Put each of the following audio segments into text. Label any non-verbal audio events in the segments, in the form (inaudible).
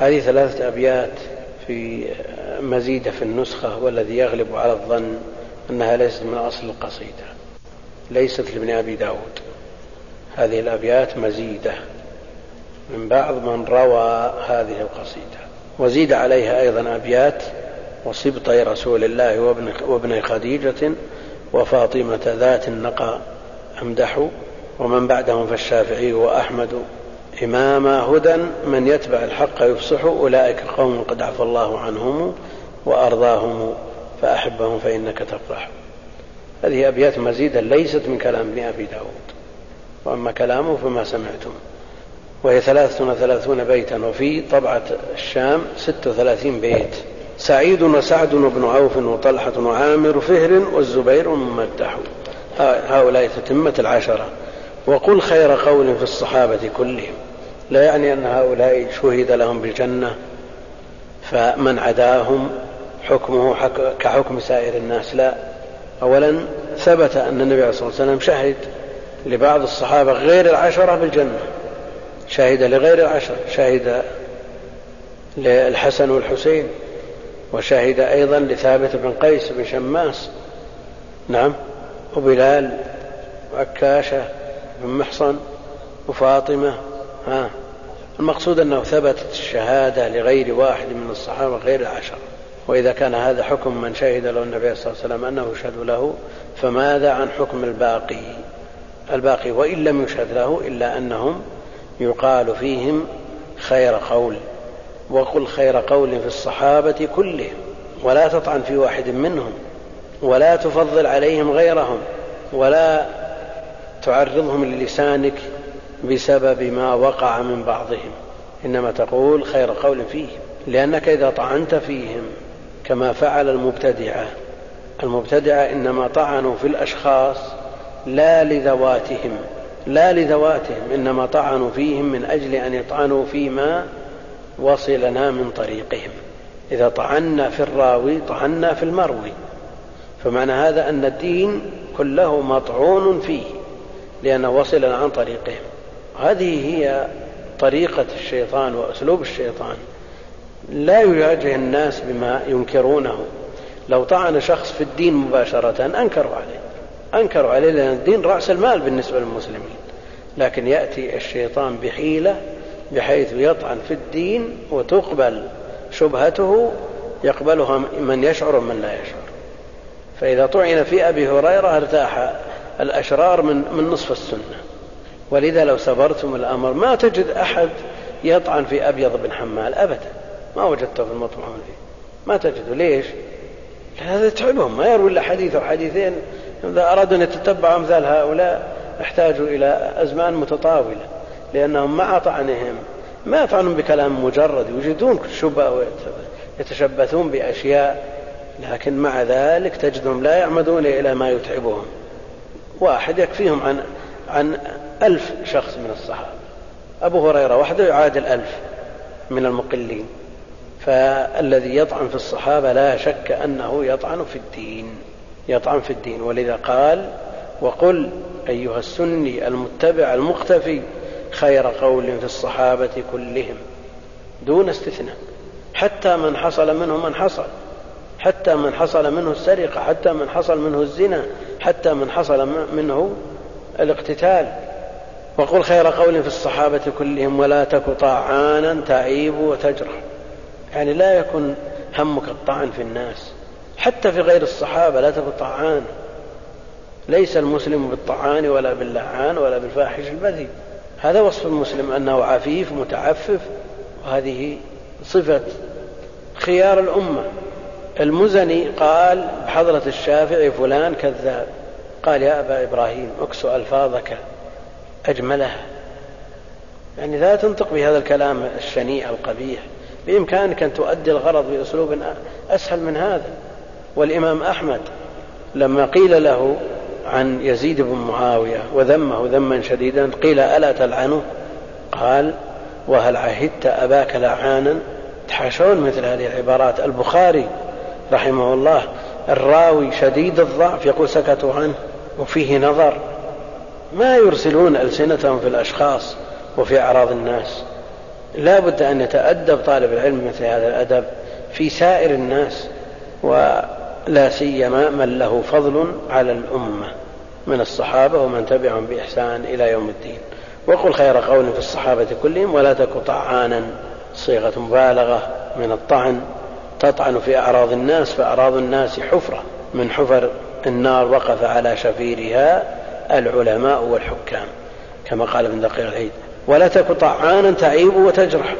هذه ثلاثة أبيات في مزيدة في النسخة والذي يغلب على الظن أنها ليست من أصل القصيدة ليست لابن أبي داود. هذه الأبيات مزيدة من بعض من روى هذه القصيدة. وزيد عليها أيضا أبيات وصبطي رسول الله وابن, وابن خديجة وفاطمة ذات النقى أمدح ومن بعدهم فالشافعي وأحمد إماما هدى من يتبع الحق يفصح أولئك قوم قد عفى الله عنهم وأرضاهم فأحبهم فإنك تفرح. هذه أبيات مزيدة ليست من كلام ابن أبي داود. وأما كلامه فما سمعتم. وهي ثلاثة وثلاثون بيتا وفي طبعة الشام ست وثلاثين بيت. سعيد وسعد وابن عوف وطلحة وعامر فهر والزبير ممدح هؤلاء تتمة العشرة. وقل خير قول في الصحابة كلهم. لا يعني أن هؤلاء شهد لهم بالجنة فمن عداهم حكمه كحكم سائر الناس؟ لا. أولا ثبت أن النبي عليه الصلاة والسلام شهد لبعض الصحابة غير العشرة بالجنة. شهد لغير العشرة شهد للحسن والحسين وشهد أيضا لثابت بن قيس بن شماس. نعم. وبلال وعكاشة بن محصن وفاطمة. ها. المقصود أنه ثبتت الشهادة لغير واحد من الصحابة غير العشرة. وإذا كان هذا حكم من شهد له النبي صلى الله عليه وسلم أنه يشهد له فماذا عن حكم الباقي؟ الباقي وإن لم يشهد له إلا أنهم يقال فيهم خير قول. وقل خير قول في الصحابة كلهم ولا تطعن في واحد منهم ولا تفضل عليهم غيرهم ولا تعرضهم للسانك بسبب ما وقع من بعضهم. إنما تقول خير قول فيهم لأنك إذا طعنت فيهم كما فعل المبتدعة المبتدعة إنما طعنوا في الأشخاص لا لذواتهم لا لذواتهم إنما طعنوا فيهم من أجل أن يطعنوا فيما وصلنا من طريقهم. إذا طعنا في الراوي طعنا في المروي. فمعنى هذا أن الدين كله مطعون فيه لأنه وصلنا عن طريقهم. هذه هي طريقة الشيطان وأسلوب الشيطان. لا يواجه الناس بما ينكرونه. لو طعن شخص في الدين مباشرة أنكروا عليه. أنكروا عليه لأن الدين رأس المال بالنسبة للمسلمين. لكن يأتي الشيطان بحيلة بحيث يطعن في الدين وتقبل شبهته يقبلها من يشعر ومن لا يشعر. فإذا طعن في أبي هريرة ارتاح الأشرار من, من نصف السنة. ولذا لو صبرتم الأمر ما تجد أحد يطعن في أبيض بن حمال أبدا. ما وجدته في المطعون فيه ما تجده. ليش؟ هذا يتعبهم ما يروي إلا حديث أو حديثين. إذا أرادوا أن يتتبعوا أمثال هؤلاء احتاجوا إلى أزمان متطاولة. لأنهم مع طعنهم ما يطعنون بكلام مجرد. يوجدون شبهة ويتشبثون بأشياء. لكن مع ذلك تجدهم لا يعمدون إلى ما يتعبهم. واحد يكفيهم عن عن ألف شخص من الصحابة. أبو هريرة وحده يعادل ألف من المقلين. فالذي يطعن في الصحابة لا شك أنه يطعن في الدين يطعن في الدين. ولذا قال وقل أيها السني المتبع المختفي خير قول في الصحابة كلهم دون استثناء. حتى من حصل منه من حصل حتى من حصل منه السرقة حتى من حصل منه الزنا حتى من حصل منه الاقتتال. وقل خير قول في الصحابة كلهم ولا تك طاعانا تعيب وتجرح. يعني لا يكن همك الطعن في الناس. حتى في غير الصحابة لا تكن طعان. ليس المسلم بالطعان ولا باللعان ولا بالفاحش البذيء. هذا وصف المسلم أنه عفيف متعفف. وهذه صفة خيار الأمة. المزني قال بحضرة الشافعي فلان كذاب. قال يا أبا إبراهيم اكسو ألفاظك. أجملها يعني لا تنطق بهذا الكلام الشنيع القبيح. بإمكانك أن تؤدي الغرض بأسلوب أسهل من هذا. والإمام أحمد لما قيل له عن يزيد بن معاوية وذمه ذما شديدا قيل ألا تلعنه؟ قال وهل عهدت أباك لعانا؟ تحاشون مثل هذه العبارات. البخاري رحمه الله الراوي شديد الضعف يقول سكتوا عنه. وفيه نظر ما يرسلون ألسنتهم في الأشخاص وفي أعراض الناس. لا بد أن يتأدب طالب العلم مثل هذا الأدب في سائر الناس ولا سيما من له فضل على الأمة من الصحابة ومن تبعهم بإحسان إلى يوم الدين. وقل خير قول في الصحابة كلهم ولا تك طعانا صيغة مبالغة من الطعن تطعن في أعراض الناس فأعراض الناس حفرة من حفر النار وقف على شفيرها العلماء والحكام كما قال ابن دقيق العيد. ولا تك طعانا تعيب وتجرح.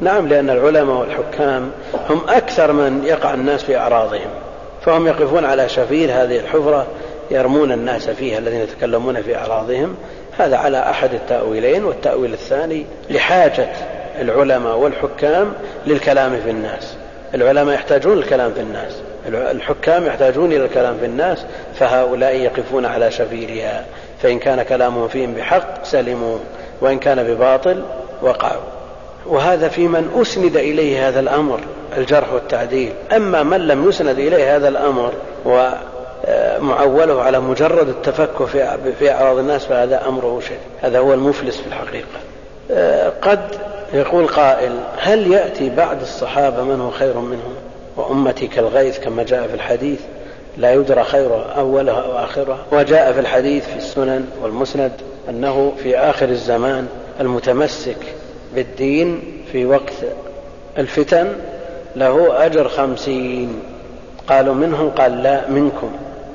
نعم لأن العلماء والحكام هم أكثر من يقع الناس في أعراضهم فهم يقفون على شفير هذه الحفرة يرمون الناس فيها الذين يتكلمون في أعراضهم. هذا على أحد التأويلين والتأويل الثاني لحاجة العلماء والحكام للكلام في الناس. العلماء يحتاجون الكلام في الناس. الحكام يحتاجون إلى الكلام في الناس فهؤلاء يقفون على شفيرها فإن كان كلامهم فيهم بحق سلموا وإن كان بباطل وقعوا. وهذا في من أسند إليه هذا الأمر الجرح والتعديل. أما من لم يسند إليه هذا الأمر ومعوله على مجرد التفكه في أعراض الناس فهذا أمره شيء هذا هو المفلس في الحقيقة. قد يقول قائل هل يأتي بعد الصحابة من هو خير منهم؟ وأمتي كالغيث كما جاء في الحديث لا يدرى خيرها أولها أو آخرها. وجاء في الحديث في السنن والمسند أنه في آخر الزمان المتمسك بالدين في وقت الفتن له أجر خمسين. قالوا منهم؟ قال لا منكم.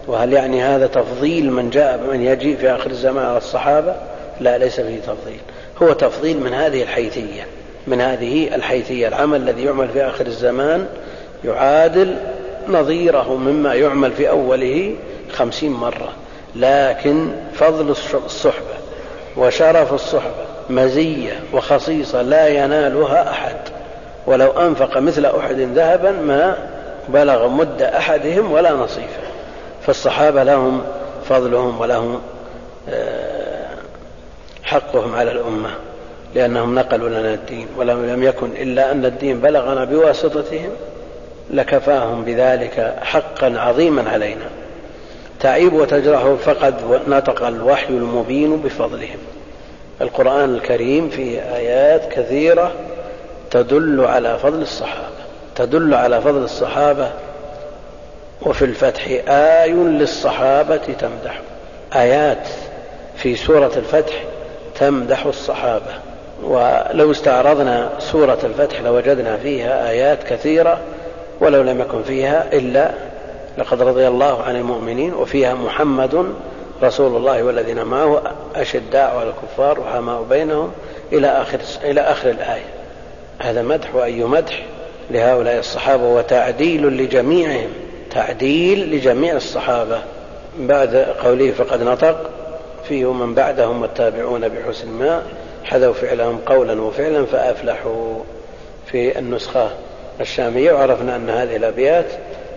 وهل يعني هذا تفضيل من جاء من يجيء في آخر الزمان على الصحابة؟ لا ليس فيه تفضيل. هو تفضيل من هذه الحيثية من هذه الحيثية العمل الذي يعمل في آخر الزمان يعادل نظيره مما يعمل في أوله خمسين مرة. لكن فضل الصحبة وشرف الصحبة مزية وخصيصة لا ينالها أحد. ولو أنفق مثل أحد ذهبا ما بلغ مد أحدهم ولا نصيفه. فالصحابة لهم فضلهم ولهم آه، حقهم على الأمة لأنهم نقلوا لنا الدين. ولم لم يكن إلا أن الدين بلغنا بواسطتهم لكفاهم بذلك حقا عظيما علينا. تعيب وتجرح فقد نطق الوحي المبين بفضلهم. القرآن الكريم فيه آيات كثيرة تدل على فضل الصحابة. تدل على فضل الصحابة. وفي الفتح آي للصحابة تمدح. آيات في سورة الفتح تمدح الصحابة. ولو استعرضنا سورة الفتح لوجدنا فيها آيات كثيرة ولو لم يكن فيها إلا لقد رضي الله عن المؤمنين وفيها محمد رسول الله والذين معه أشداء على الكفار وحماء بينهم إلى آخر, إلى آخر الآية. هذا مدح وأي مدح لهؤلاء الصحابة وتعديل لجميعهم تعديل لجميع الصحابة. بعد قوله فقد نطق فيه من بعدهم والتابعون بحسن ما حذوا فعلهم قولا وفعلا فأفلحوا. في النسخة الشامية وعرفنا أن هذه الأبيات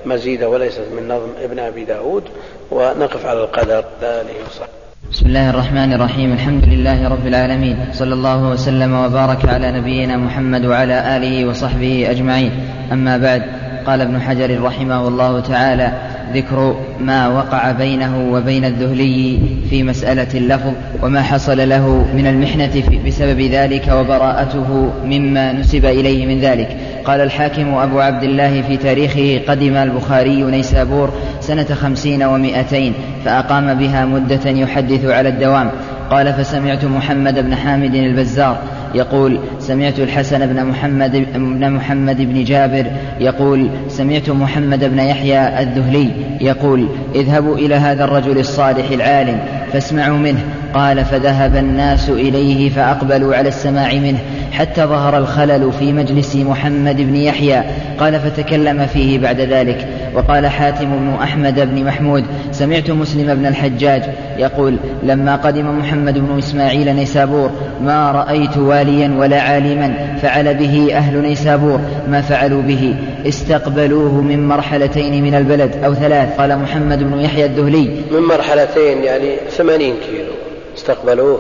مزيدة وليست من نظم ابن أبي داود ونقف على القدر. ذلك وصحبه بسم الله الرحمن الرحيم. الحمد لله رب العالمين. صلى الله وسلم وبارك على نبينا محمد وعلى آله وصحبه أجمعين. أما بعد قال ابن حجر رحمه الله تعالى ذكر ما وقع بينه وبين الذهلي في مسألة اللفظ وما حصل له من المحنة بسبب ذلك وبراءته مما نسب إليه من ذلك. قال الحاكم أبو عبد الله في تاريخه قدم البخاري نيسابور سنة خمسين ومائتين فأقام بها مدة يحدث على الدوام. قال فسمعت محمد بن حامد البزار يقول سمعت الحسن بن محمد بن محمد بن جابر يقول سمعت محمد بن يحيى الذهلي يقول اذهبوا إلى هذا الرجل الصالح العالم فاسمعوا منه. قال فذهب الناس إليه فأقبلوا على السماع منه حتى ظهر الخلل في مجلس محمد بن يحيى. قال فتكلم فيه بعد ذلك. وقال حاتم بن أحمد بن محمود سمعت مسلم بن الحجاج يقول لما قدم محمد بن إسماعيل نيسابور ما رأيت واليا ولا عالما فعل به أهل نيسابور ما فعلوا به استقبلوه من مرحلتين من البلد أو ثلاث. قال محمد بن يحيى الذهلي. من مرحلتين يعني ثمانين كيلو. استقبلوه.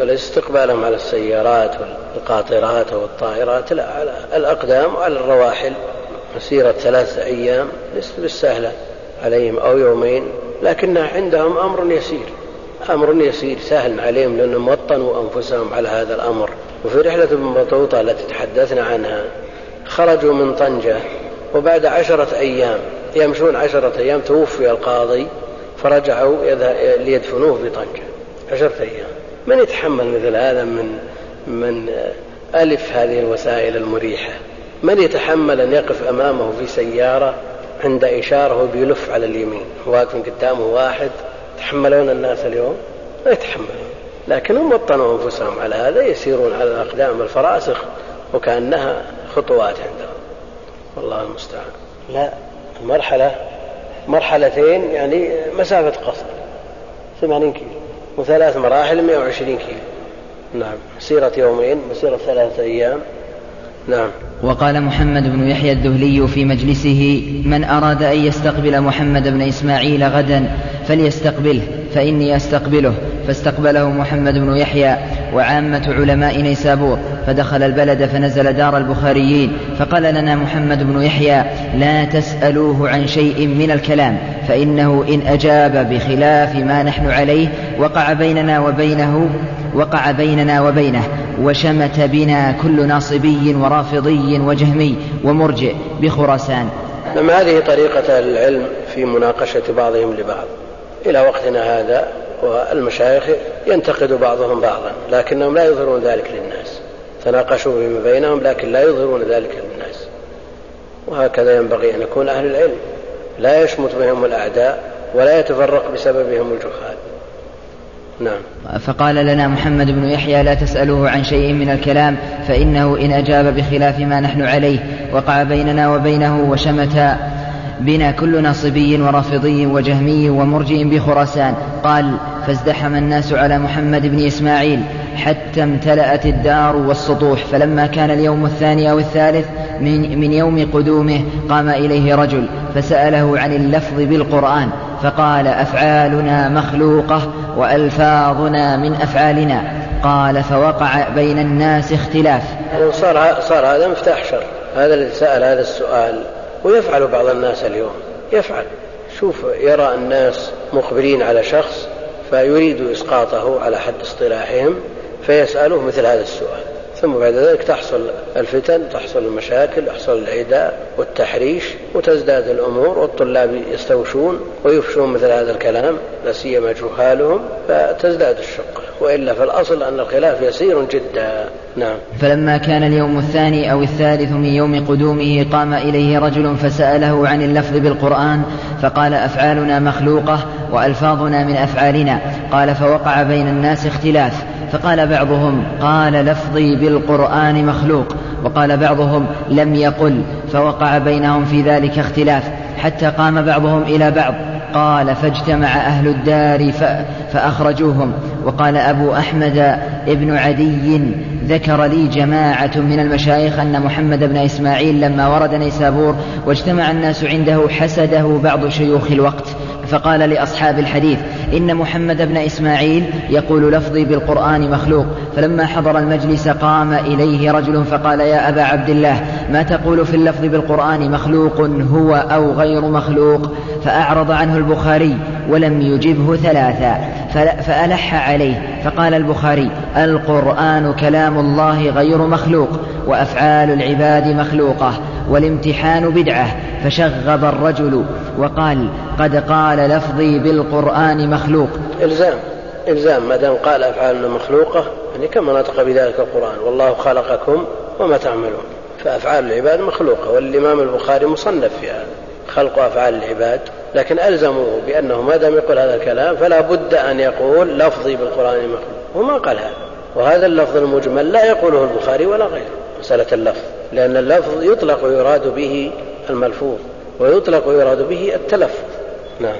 وليس استقبالهم على السيارات والقاطرات أو الطائرات لا على الأقدام وعلى الرواحل. مسيرة ثلاثة أيام ليست بالسهلة عليهم أو يومين لكنها عندهم أمر يسير. أمر يسير سهل عليهم لأنهم وطنوا أنفسهم على هذا الأمر. وفي رحلة ابن بطوطة التي تحدثنا عنها خرجوا من طنجة وبعد عشرة أيام يمشون عشرة أيام توفي القاضي فرجعوا ليدفنوه في طنجة. عشرة أيام. من يتحمل مثل هذا من من ألف هذه الوسائل المريحة؟ من يتحمل أن يقف أمامه في سيارة عند إشارة وهو بيلف على اليمين؟ واقف قدامه واحد. يتحملون الناس اليوم؟ ما يتحملون. لكن هم وطنوا أنفسهم على هذا يسيرون على الأقدام الفراسخ وكأنها خطوات عندهم. والله المستعان. لا المرحلة مرحلتين يعني مسافة قصر. ثمانين كيلو. وثلاث مراحل 120 كيلو. نعم. مسيرة يومين مسيرة ثلاثة أيام. نعم. وقال محمد بن يحيى الدهلي في مجلسه من أراد أن يستقبل محمد بن إسماعيل غدا فليستقبله. فإني أستقبله. فاستقبله محمد بن يحيى وعامة علماء نيسابور. فدخل البلد فنزل دار البخاريين. فقال لنا محمد بن يحيى لا تسألوه عن شيء من الكلام فإنه إن أجاب بخلاف ما نحن عليه وقع بيننا وبينه وقع بيننا وبينه وشمت بنا كل ناصبي ورافضي وجهمي ومرجئ بخراسان. نعم هذه طريقة العلم في مناقشة بعضهم لبعض. إلى وقتنا هذا والمشايخ ينتقد بعضهم بعضا لكنهم لا يظهرون ذلك للناس. تناقشوا فيما بينهم لكن لا يظهرون ذلك للناس. وهكذا ينبغي أن يكون أهل العلم. لا يشمت بهم الأعداء ولا يتفرق بسببهم الجهال. نعم. فقال لنا محمد بن يحيى لا تسألوه عن شيء من الكلام فإنه إن أجاب بخلاف ما نحن عليه وقع بيننا وبينه وشمت بنا كل ناصبي ورافضي وجهمي ومرجئ بخراسان. قال فازدحم الناس على محمد بن إسماعيل حتى امتلأت الدار والسطوح. فلما كان اليوم الثاني أو الثالث من, من يوم قدومه قام إليه رجل فسأله عن اللفظ بالقرآن. فقال أفعالنا مخلوقة وألفاظنا من أفعالنا. قال فوقع بين الناس اختلاف. صار, صار هذا مفتاح شر. هذا الذي سأل هذا السؤال. ويفعل بعض الناس اليوم. يفعل. شوف يرى الناس مقبلين على شخص فيريد إسقاطه على حد اصطلاحهم فيسأله مثل هذا السؤال. ثم بعد ذلك تحصل الفتن تحصل المشاكل يحصل العداء والتحريش وتزداد الأمور والطلاب يستوشون ويفشون مثل هذا الكلام لا سيما جهالهم فتزداد الشقة. وإلا في الأصل أن الخلاف يسير جدا. نعم. فلما كان اليوم الثاني أو الثالث من يوم قدومه قام إليه رجل فسأله عن اللفظ بالقرآن فقال أفعالنا مخلوقة وألفاظنا من أفعالنا. قال فوقع بين الناس اختلاف. فقال بعضهم قال لفظي بالقرآن مخلوق. وقال بعضهم لم يقل. فوقع بينهم في ذلك اختلاف. حتى قام بعضهم إلى بعض. قال فاجتمع أهل الدار فأخرجوهم. وقال أبو أحمد ابن عدي ذكر لي جماعة من المشايخ أن محمد بن إسماعيل لما ورد نيسابور واجتمع الناس عنده حسده بعض شيوخ الوقت فقال لأصحاب الحديث إن محمد بن إسماعيل يقول لفظي بالقرآن مخلوق فلما حضر المجلس قام إليه رجل فقال يا أبا عبد الله ما تقول في اللفظ بالقرآن مخلوق هو أو غير مخلوق؟ فأعرض عنه البخاري ولم يجبه ثلاثا. فألح عليه فقال البخاري القرآن كلام الله غير مخلوق وأفعال العباد مخلوقة والامتحان بدعة فشغب الرجل وقال قد قال لفظي بالقرآن مخلوق. إلزام إلزام. ما دام قال أفعالنا مخلوقة يعني كما نطق بذلك القرآن والله خلقكم وما تعملون. فأفعال العباد مخلوقة والإمام البخاري مصنف في هذا خلق أفعال العباد. لكن ألزموه بأنه ما دام يقول هذا الكلام فلا بد أن يقول لفظي بالقرآن مخلوق. وما قال هذا. وهذا اللفظ المجمل لا يقوله البخاري ولا غيره مسألة اللفظ. لأن اللفظ يطلق ويراد به الملفوظ ويطلق ويراد به التلفظ. نعم.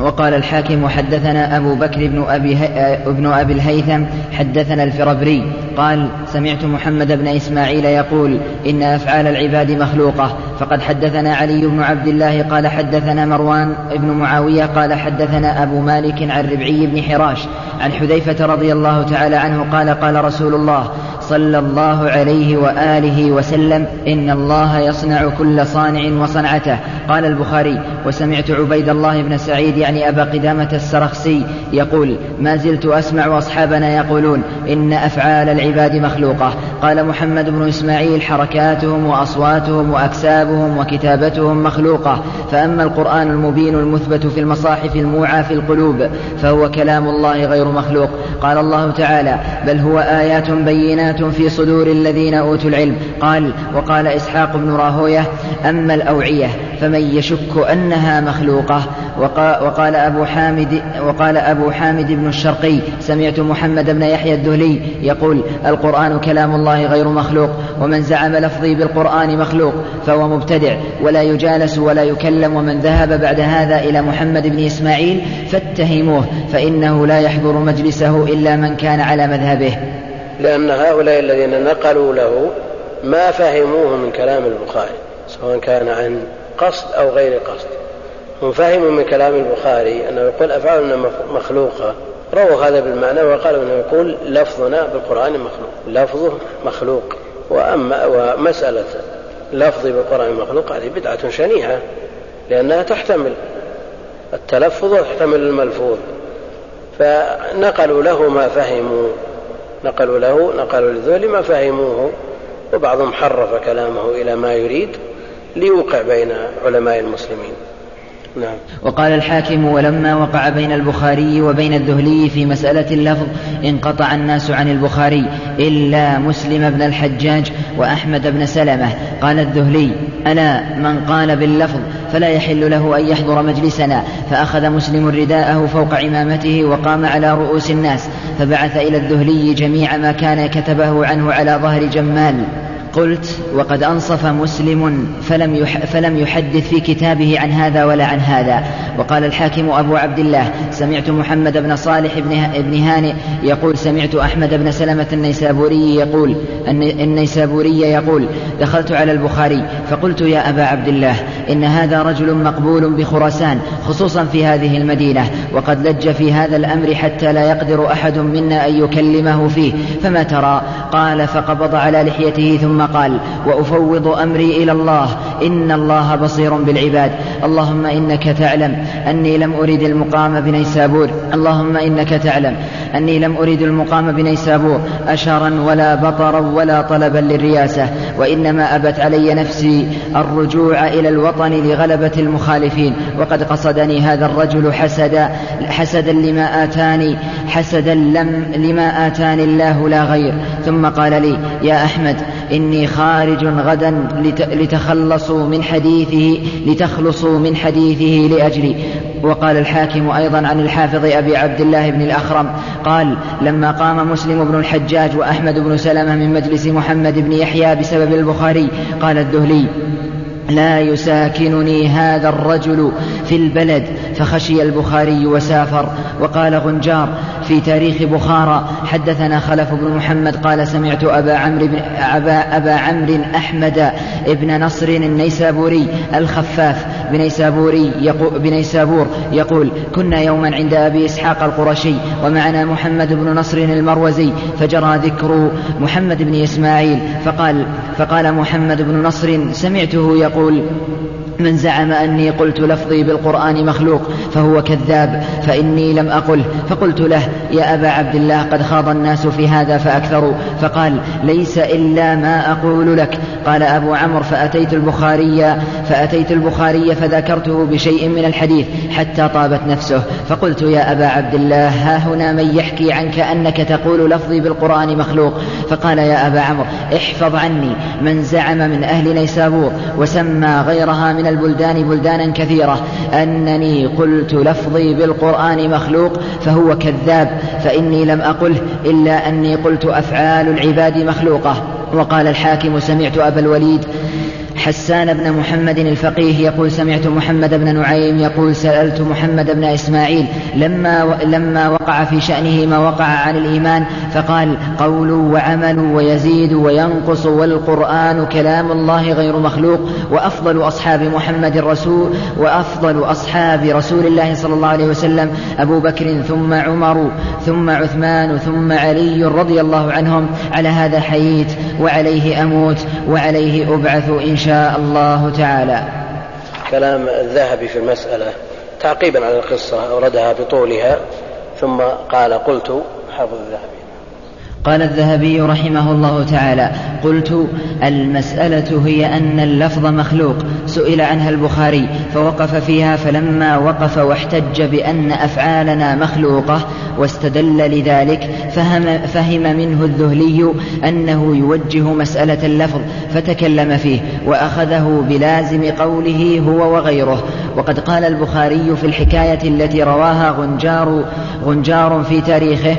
وقال الحاكم حدثنا أبو بكر بن أبي, ابن أبي الهيثم حدثنا الفربري قال سمعت محمد بن إسماعيل يقول إن أفعال العباد مخلوقة فقد حدثنا علي بن عبد الله قال حدثنا مروان بن معاوية قال حدثنا أبو مالك عن ربعي بن حراش عن حذيفة رضي الله تعالى عنه قال قال رسول الله صلى الله عليه وآله وسلم إن الله يصنع كل صانع وصنعته. قال البخاري وسمعت عبيد الله بن سعيد يعني أبا قدامة السرخسي يقول ما زلت أسمع أصحابنا يقولون إن أفعال العباد مخلوقة. قال محمد بن إسماعيل حركاتهم وأصواتهم وأكسابهم وكتابتهم مخلوقة. فأما القرآن المبين المثبت في المصاحف الموعى في القلوب فهو كلام الله غير مخلوق. قال الله تعالى بل هو آيات بينات في صدور الذين أوتوا العلم. قال وقال إسحاق بن راهوية أما الأوعية فمن يشك أنها مخلوقة. وقال أبو حامد وقال أبو حامد بن الشرقي سمعت محمد بن يحيى الدهلي يقول القرآن كلام الله غير مخلوق ومن زعم لفظي بالقرآن مخلوق فهو مبتدع ولا يجالس ولا يكلم ومن ذهب بعد هذا إلى محمد بن إسماعيل فاتهموه فإنه لا يحضر مجلسه إلا من كان على مذهبه. لأن هؤلاء الذين نقلوا له ما فهموه من كلام البخاري سواء كان عن قصد أو غير قصد. هم فهموا من كلام البخاري أنه يقول أفعالنا مخلوقة. رووا هذا بالمعنى وقالوا أنه يقول لفظنا بالقرآن مخلوق. لفظه مخلوق. وأما ومسألة لفظي بالقرآن مخلوق هذه بدعة شنيعة لأنها تحتمل التلفظ وتحتمل الملفوظ. فنقلوا له ما فهموا. نقلوا له نقلوا لذول ما فهموه وبعضهم حرف كلامه إلى ما يريد ليوقع بين علماء المسلمين نعم. وقال الحاكم ولما وقع بين البخاري وبين الذهلي في مسألة اللفظ انقطع الناس عن البخاري إلا مسلم بن الحجاج وأحمد بن سلمة قال الذهلي ألا من قال باللفظ فلا يحل له أن يحضر مجلسنا. فأخذ مسلم رداءه فوق عمامته وقام على رؤوس الناس فبعث إلى الذهلي جميع ما كان كتبه عنه على ظهر جمال. قلت وقد أنصف مسلم فلم, يح فلم يحدث في كتابه عن هذا ولا عن هذا. وقال الحاكم أبو عبد الله سمعت محمد بن صالح بن, هانئ يقول سمعت أحمد بن سلمة النيسابوري يقول النيسابوري يقول دخلت على البخاري فقلت يا أبا عبد الله إن هذا رجل مقبول بخراسان خصوصا في هذه المدينة وقد لج في هذا الأمر حتى لا يقدر أحد منا أن يكلمه فيه فما ترى؟ قال فقبض على لحيته ثم قال وأفوض أمري إلى الله إن الله بصير بالعباد اللهم إنك تعلم أني لم أريد المقام بنيسابور. اللهم إنك تعلم. أني لم أريد المقام بنيسابور. أشرا ولا بطرا ولا طلبا للرياسة. وإنما أبت علي نفسي الرجوع إلى الوطن لغلبة المخالفين. وقد قصدني هذا الرجل حسدا حسدا لما آتاني حسدا لم لما آتاني الله لا غير. ثم قال لي يا أحمد إني خارج غدا لتخلصوا من حديثه لتخلصوا من حديثه لأجلي. وقال الحاكم أيضا عن الحافظ أبي عبد الله بن الأخرم قال لما قام مسلم بن الحجاج وأحمد بن سلمة من مجلس محمد بن يحيى بسبب البخاري قال الذهلي لا يساكنني هذا الرجل في البلد فخشي البخاري وسافر. وقال غنجار في تاريخ بخارى. حدثنا خلف بن محمد قال سمعت أبا عمرو بن أبا, أبا عمرو أحمد بن نصر النيسابوري الخفاف بنيسابوري يقول بنيسابور يقول كنا يوما عند أبي إسحاق القرشي ومعنا محمد بن نصر المروزي فجرى ذكر محمد بن إسماعيل فقال فقال محمد بن نصر سمعته يقول من زعم أني قلت لفظي بالقرآن مخلوق فهو كذاب فإني لم أقله فقلت له يا أبا عبد الله قد خاض الناس في هذا فأكثروا فقال ليس إلا ما أقول لك. قال أبو عمرو فأتيت البخاري فأتيت البخاري فذكرته بشيء من الحديث حتى طابت نفسه. فقلت يا أبا عبد الله ها هنا من يحكي عنك أنك تقول لفظي بالقرآن مخلوق. فقال يا أبا عمرو احفظ عني. من زعم من أهل نيسابور وسمى غيرها من البلدان بلدانا كثيرة أنني قلت لفظي بالقرآن مخلوق فهو كذاب فإني لم أقله إلا أني قلت أفعال العباد مخلوقة. وقال الحاكم سمعت أبا الوليد حسان بن محمد الفقيه يقول سمعت محمد بن نعيم يقول سألت محمد بن إسماعيل لما لما وقع في شأنه ما وقع عن الإيمان فقال قول وعمل ويزيد وينقص والقرآن كلام الله غير مخلوق وأفضل أصحاب محمد رسول وأفضل أصحاب رسول الله صلى الله عليه وسلم أبو بكر ثم عمر ثم عثمان ثم علي رضي الله عنهم على هذا حييت وعليه أموت وعليه أبعث إن شاء الله تعالى. كلام الذهبي في المسألة تعقيبا على القصة أوردها بطولها ثم قال قلت حافظ الذهبي. قال الذهبي رحمه الله تعالى قلت المسألة هي أن اللفظ مخلوق سئل عنها البخاري فوقف فيها فلما وقف واحتج بأن أفعالنا مخلوقة واستدل لذلك فهم, فهم منه الذهلي أنه يوجه مسألة اللفظ فتكلم فيه وأخذه بلازم قوله هو وغيره. وقد قال البخاري في الحكاية التي رواها غنجار غنجار في تاريخه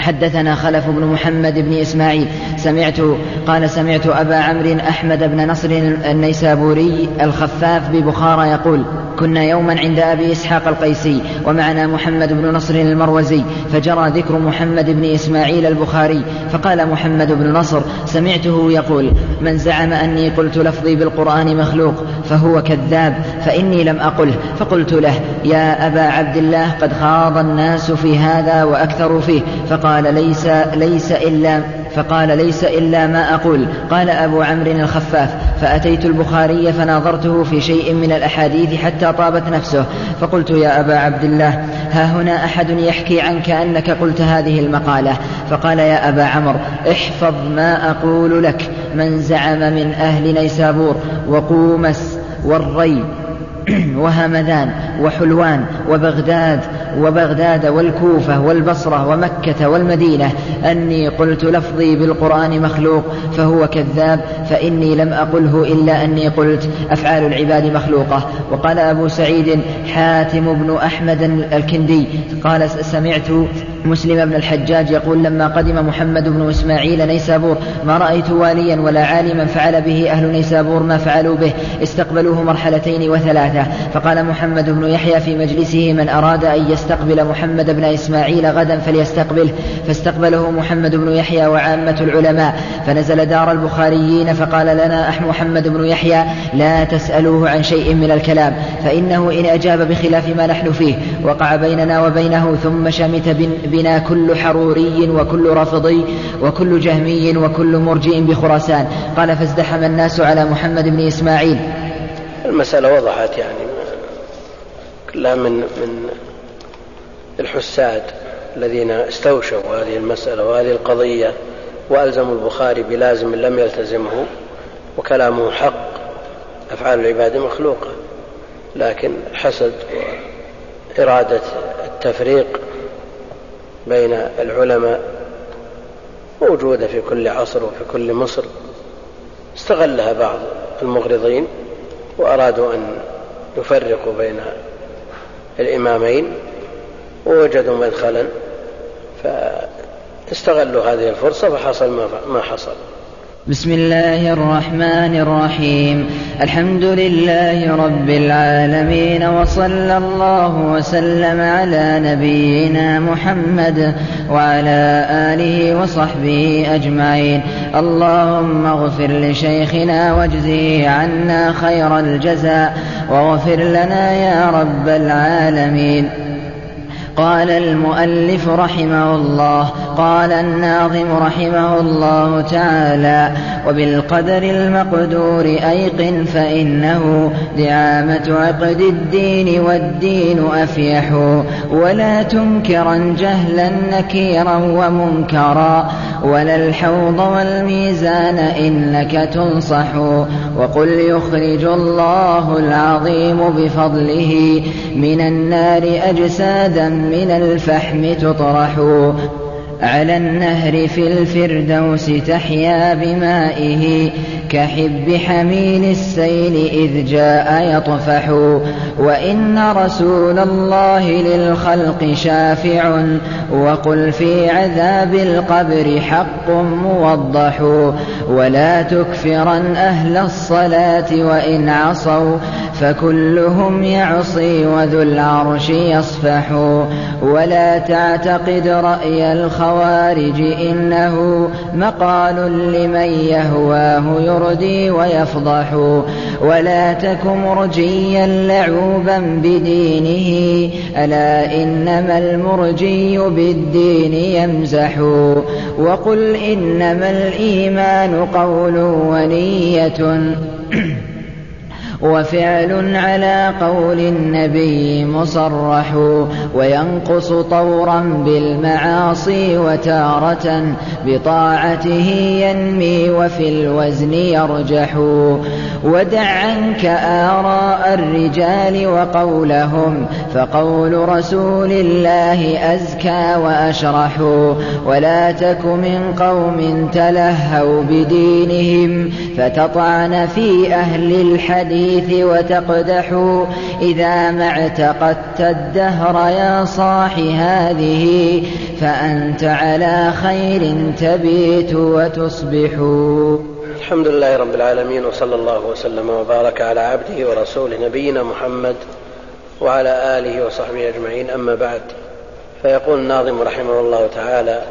حدثنا خلف بن محمد بن إسماعيل. سمعت قال سمعت أبا عمرو أحمد بن نصر النيسابوري الخفاف ببخارى يقول كنا يوما عند أبي إسحاق القيسي ومعنا محمد بن نصر المروزي فجرى ذكر محمد بن إسماعيل البخاري فقال محمد بن نصر سمعته يقول من زعم أني قلت لفظي بالقرآن مخلوق فهو كذاب فإني لم أقله فقلت له يا أبا عبد الله قد خاض الناس في هذا وأكثروا فيه فقال ليس ليس إلا فقال ليس إلا ما أقول. قال أبو عمرو الخفاف فأتيت البخاري فناظرته في شيء من الأحاديث حتى طابت نفسه. فقلت يا أبا عبد الله ها هنا أحد يحكي عنك أنك قلت هذه المقالة. فقال يا أبا عمرو احفظ ما أقول لك. من زعم من أهل نيسابور وقومس والري (clears throat) وهمذان وحلوان وبغداد وبغداد والكوفة والبصرة ومكة والمدينة. أني قلت لفظي بالقرآن مخلوق فهو كذاب فإني لم أقله إلا أني قلت أفعال العباد مخلوقة. وقال أبو سعيد حاتم بن أحمد الكندي قال سمعت مسلم بن الحجاج يقول لما قدم محمد بن إسماعيل نيسابور ما رأيت واليا ولا عالما فعل به أهل نيسابور ما فعلوا به استقبلوه مرحلتين وثلاثة. فقال محمد بن يحيى في مجلسه من أراد أن يستقبل محمد بن إسماعيل غدا فليستقبله فاستقبله محمد بن يحيى وعامة العلماء. فنزل دار البخاريين فقال لنا محمد بن يحيى لا تسألوه عن شيء من الكلام. فإنه إن أجاب بخلاف ما نحن فيه. وقع بيننا وبينه ثم شمت بنا كل حروري وكل رافضي وكل جهمي وكل مرجئ بخراسان. قال فازدحم الناس على محمد بن إسماعيل. المسألة وضحت يعني. كلها من من الحساد الذين استوشوا هذه المسألة وهذه القضية وألزموا البخاري بلازم لم يلتزمه وكلامه حق أفعال العباد مخلوقة. لكن حسد وإرادة التفريق بين العلماء موجودة في كل عصر وفي كل مصر. استغلها بعض المغرضين. وأرادوا أن يفرقوا بين الإمامين ووجدوا مدخلا فاستغلوا هذه الفرصة فحصل ما حصل. بسم الله الرحمن الرحيم الحمد لله رب العالمين وصلى الله وسلم على نبينا محمد وعلى اله وصحبه اجمعين اللهم اغفر لشيخنا واجزه عنا خير الجزاء واغفر لنا يا رب العالمين قال المؤلف رحمه الله قال الناظم رحمه الله تعالى وبالقدر المقدور أيقن فإنه دعامة عقد الدين والدين أفيح ولا تنكرا جهلا نكيرا ومنكرا ولا الحوض والميزان إنك تنصح وقل يخرج الله العظيم بفضله من النار أجسادا من الفحم تطرح. على النهر في الفردوس تحيا بمائه كحب حميل السيل إذ جاء يطفح. وإن رسول الله للخلق شافع. وقل في عذاب القبر حق موضح. ولا تكفرن أهل الصلاة وإن عصوا. فكلهم يعصي وذو العرش يصفح. ولا تعتقد رأي الخوارج إنه مقال لمن يهواه يردي ويفضح. ولا تك مرجيا لعوبا بدينه ألا إنما المرجي بالدين يمزح. وقل إنما الإيمان قول ونية. (clears throat) وفعل على قول النبي مصرح وينقص طورا بالمعاصي وتارة بطاعته ينمي وفي الوزن يرجح. ودع عنك آراء الرجال وقولهم فقول رسول الله أزكى وأشرح. ولا تك من قوم تلهوا بدينهم فتطعن في أهل الحديث وتقدح إذا ما اعتقدت الدهر يا صاح هذه فأنت على خير تبيت وتصبح. الحمد لله رب العالمين وصلى الله وسلم وبارك على عبده ورسوله نبينا محمد وعلى آله وصحبه أجمعين. أما بعد فيقول الناظم رحمه الله تعالى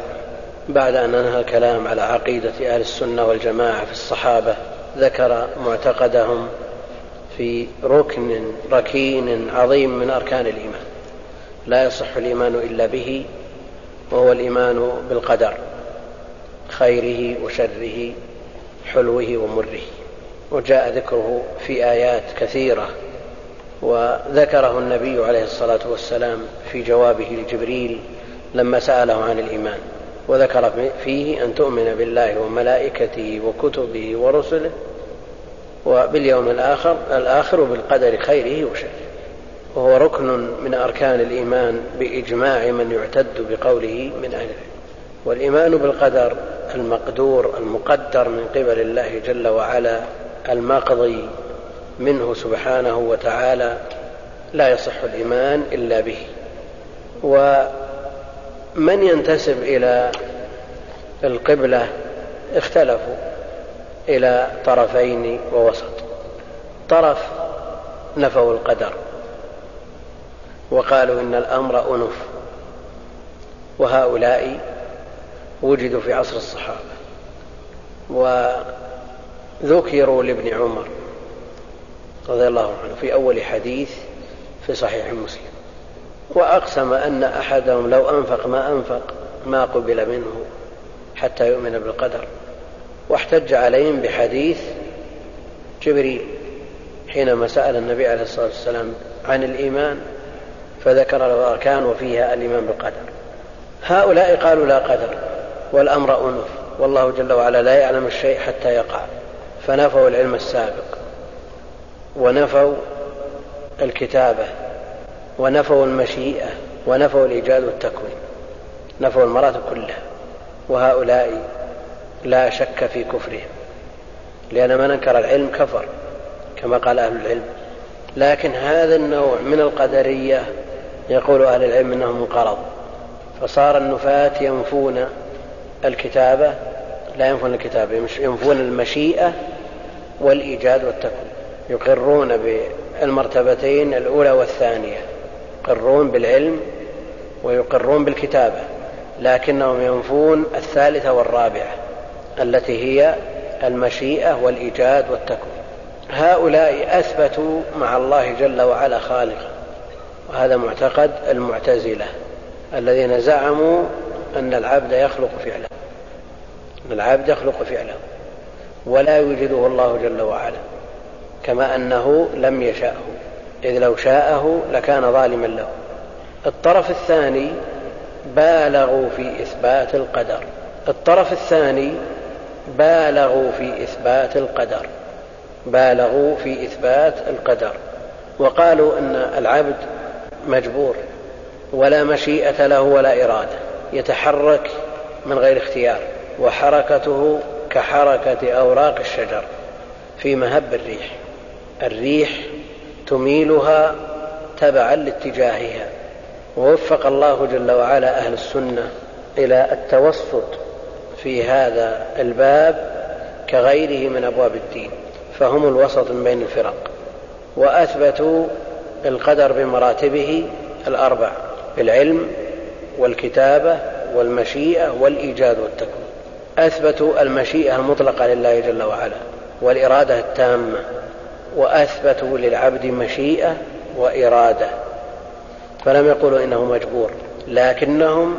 بعد أن أنهى الكلام على عقيدة أهل السنة والجماعة في الصحابة ذكر معتقدهم في ركن ركين عظيم من أركان الإيمان. لا يصح الإيمان إلا به وهو الإيمان بالقدر خيره وشره حلوة ومره. وجاء ذكره في آيات كثيرة وذكره النبي عليه الصلاة والسلام في جوابه لجبريل لما سأله عن الإيمان. وذكر فيه أن تؤمن بالله وملائكته وكتبه ورسله وباليوم الآخر الآخر وبالقدر خيره وشره. وهو ركن من أركان الإيمان بإجماع من يعتد بقوله من أهل العلم. والإيمان بالقدر المقدور المقدر من قبل الله جل وعلا المقضي منه سبحانه وتعالى لا يصح الإيمان إلا به. ومن ينتسب إلى القبلة اختلفوا. إلى طرفين ووسط. طرف نفوا القدر وقالوا إن الأمر أنف وهؤلاء وجدوا في عصر الصحابة وذكروا لابن عمر رضي الله عنه في أول حديث في صحيح مسلم. وأقسم أن أحدهم لو أنفق ما أنفق ما قبل منه حتى يؤمن بالقدر. واحتج عليهم بحديث جبريل حينما سأل النبي عليه الصلاة والسلام عن الإيمان فذكر له أركان وفيها الإيمان بالقدر. هؤلاء قالوا لا قدر والأمر أنف والله جل وعلا لا يعلم الشيء حتى يقع. فنفوا العلم السابق ونفوا الكتابة ونفوا المشيئة ونفوا الإيجاد والتكوين. نفوا المراتب كلها. وهؤلاء لا شك في كفرهم لأن من أنكر العلم كفر كما قال أهل العلم. لكن هذا النوع من القدرية يقول أهل العلم أنه منقرض. فصار النفاة ينفون الكتابة لا ينفون الكتابة ينفون المشيئة والإيجاد والتكوين. يقرون بالمرتبتين الأولى والثانية. يقرون بالعلم ويقرون بالكتابة لكنهم ينفون الثالثة والرابعة. التي هي المشيئة والإيجاد والتكوين. هؤلاء أثبتوا مع الله جل وعلا خالقا وهذا معتقد المعتزلة الذين زعموا أن العبد يخلق فعله أن العبد يخلق فعله ولا يوجده الله جل وعلا كما أنه لم يشأه إذ لو شاءه لكان ظالما له. الطرف الثاني بالغوا في إثبات القدر. الطرف الثاني بالغوا في إثبات القدر. بالغوا في إثبات القدر. وقالوا أن العبد مجبور ولا مشيئة له ولا إرادة. يتحرك من غير اختيار وحركته كحركة أوراق الشجر في مهب الريح. الريح تميلها تبعا لاتجاهها. ووفق الله جل وعلا أهل السنة إلى التوسط في هذا الباب كغيره من أبواب الدين فهم الوسط من بين الفرق وأثبتوا القدر بمراتبه الأربع العلم والكتابة والمشيئة والإيجاد والتكوين. أثبتوا المشيئة المطلقة لله جل وعلا والإرادة التامة وأثبتوا للعبد مشيئة وإرادة. فلم يقولوا إنه مجبور لكنهم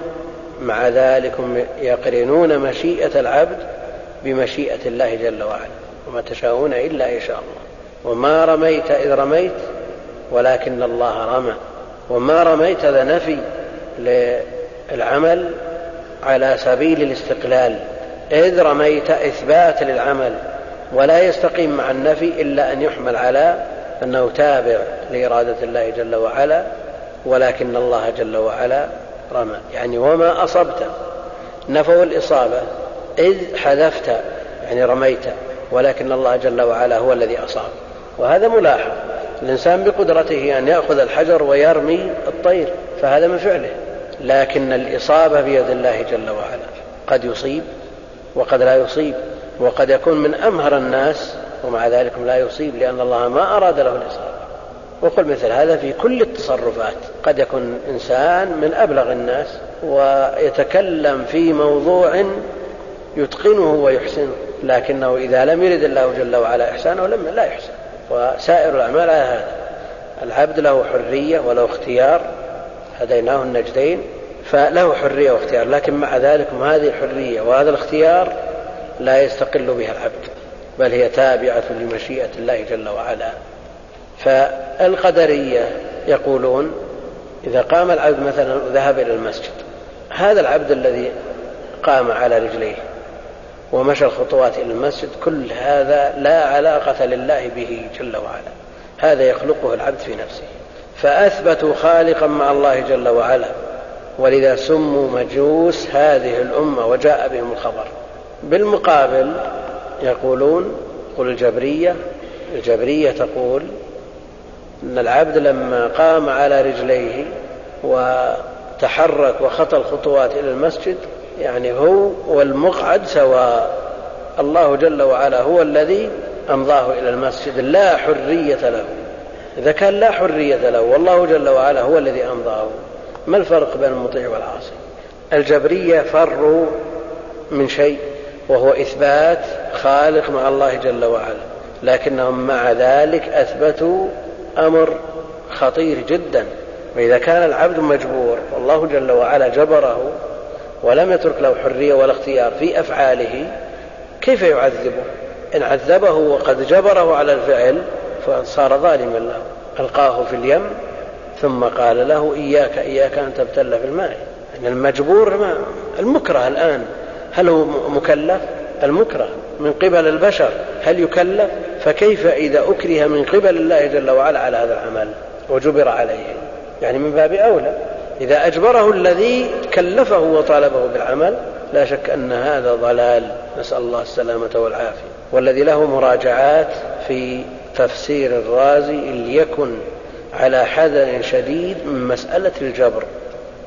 مع ذلك يقرنون مشيئة العبد بمشيئة الله جل وعلا. وما تشاءون إلا إن شاء الله. وما رميت إذ رميت ولكن الله رمى. وما رميت هذا نفي للعمل على سبيل الاستقلال. إذ رميت إثبات للعمل ولا يستقيم مع النفي إلا أن يحمل على أنه تابع لإرادة الله جل وعلا ولكن الله جل وعلا رمى يعني وما أصبت. نفوا الإصابة. إذ حذفت. يعني رميت. ولكن الله جل وعلا هو الذي أصاب. وهذا ملاحظ. الإنسان بقدرته أن يأخذ الحجر ويرمي الطير. فهذا من فعله. لكن الإصابة بيد الله جل وعلا. قد يصيب وقد لا يصيب. وقد يكون من أمهر الناس. ومع ذلك لا يصيب. لأن الله ما أراد له الإصابة. وقل مثل هذا في كل التصرفات. قد يكون إنسان من أبلغ الناس ويتكلم في موضوع يتقنه ويحسنه لكنه إذا لم يرد الله جل وعلا إحسانه لم لا يحسن. وسائر الأعمال على هذا. العبد له حرية وله اختيار هديناه النجدين فله حرية واختيار لكن مع ذلك هذه الحرية وهذا الاختيار لا يستقل بها العبد بل هي تابعة لمشيئة الله جل وعلا. فالقدرية يقولون إذا قام العبد مثلا ذهب إلى المسجد هذا العبد الذي قام على رجليه ومشى الخطوات إلى المسجد كل هذا لا علاقة لله به جل وعلا هذا يخلقه العبد في نفسه. فأثبتوا خالقا مع الله جل وعلا ولذا سموا مجوس هذه الأمة وجاء بهم الخبر. بالمقابل يقولون قل الجبرية الجبرية تقول أن العبد لما قام على رجليه وتحرك وخطى الخطوات إلى المسجد يعني هو والمقعد سواء الله جل وعلا هو الذي أمضاه إلى المسجد لا حرية له. إذا كان لا حرية له والله جل وعلا هو الذي أمضاه. ما الفرق بين المطيع والعاصي؟ الجبرية فروا من شيء وهو إثبات خالق مع الله جل وعلا لكنهم مع ذلك أثبتوا أمر خطير جدا. وإذا كان العبد مجبور والله جل وعلا جبره ولم يترك له حرية ولا اختيار في أفعاله كيف يعذبه؟ إن عذبه وقد جبره على الفعل فصار ظالما له. ألقاه في اليم ثم قال له إياك إياك أن تبتل في الماء. يعني المجبور ما المكره الآن هل هو مكلف؟ المكره من قبل البشر هل يكلف فكيف إذا أكره من قبل الله جل وعلا على هذا العمل وجبر عليه؟ يعني من باب أولى. إذا أجبره الذي كلفه وطالبه بالعمل لا شك أن هذا ضلال. نسأل الله السلامة والعافية. والذي له مراجعات في تفسير الرازي ليكن على حذر شديد من مسألة الجبر.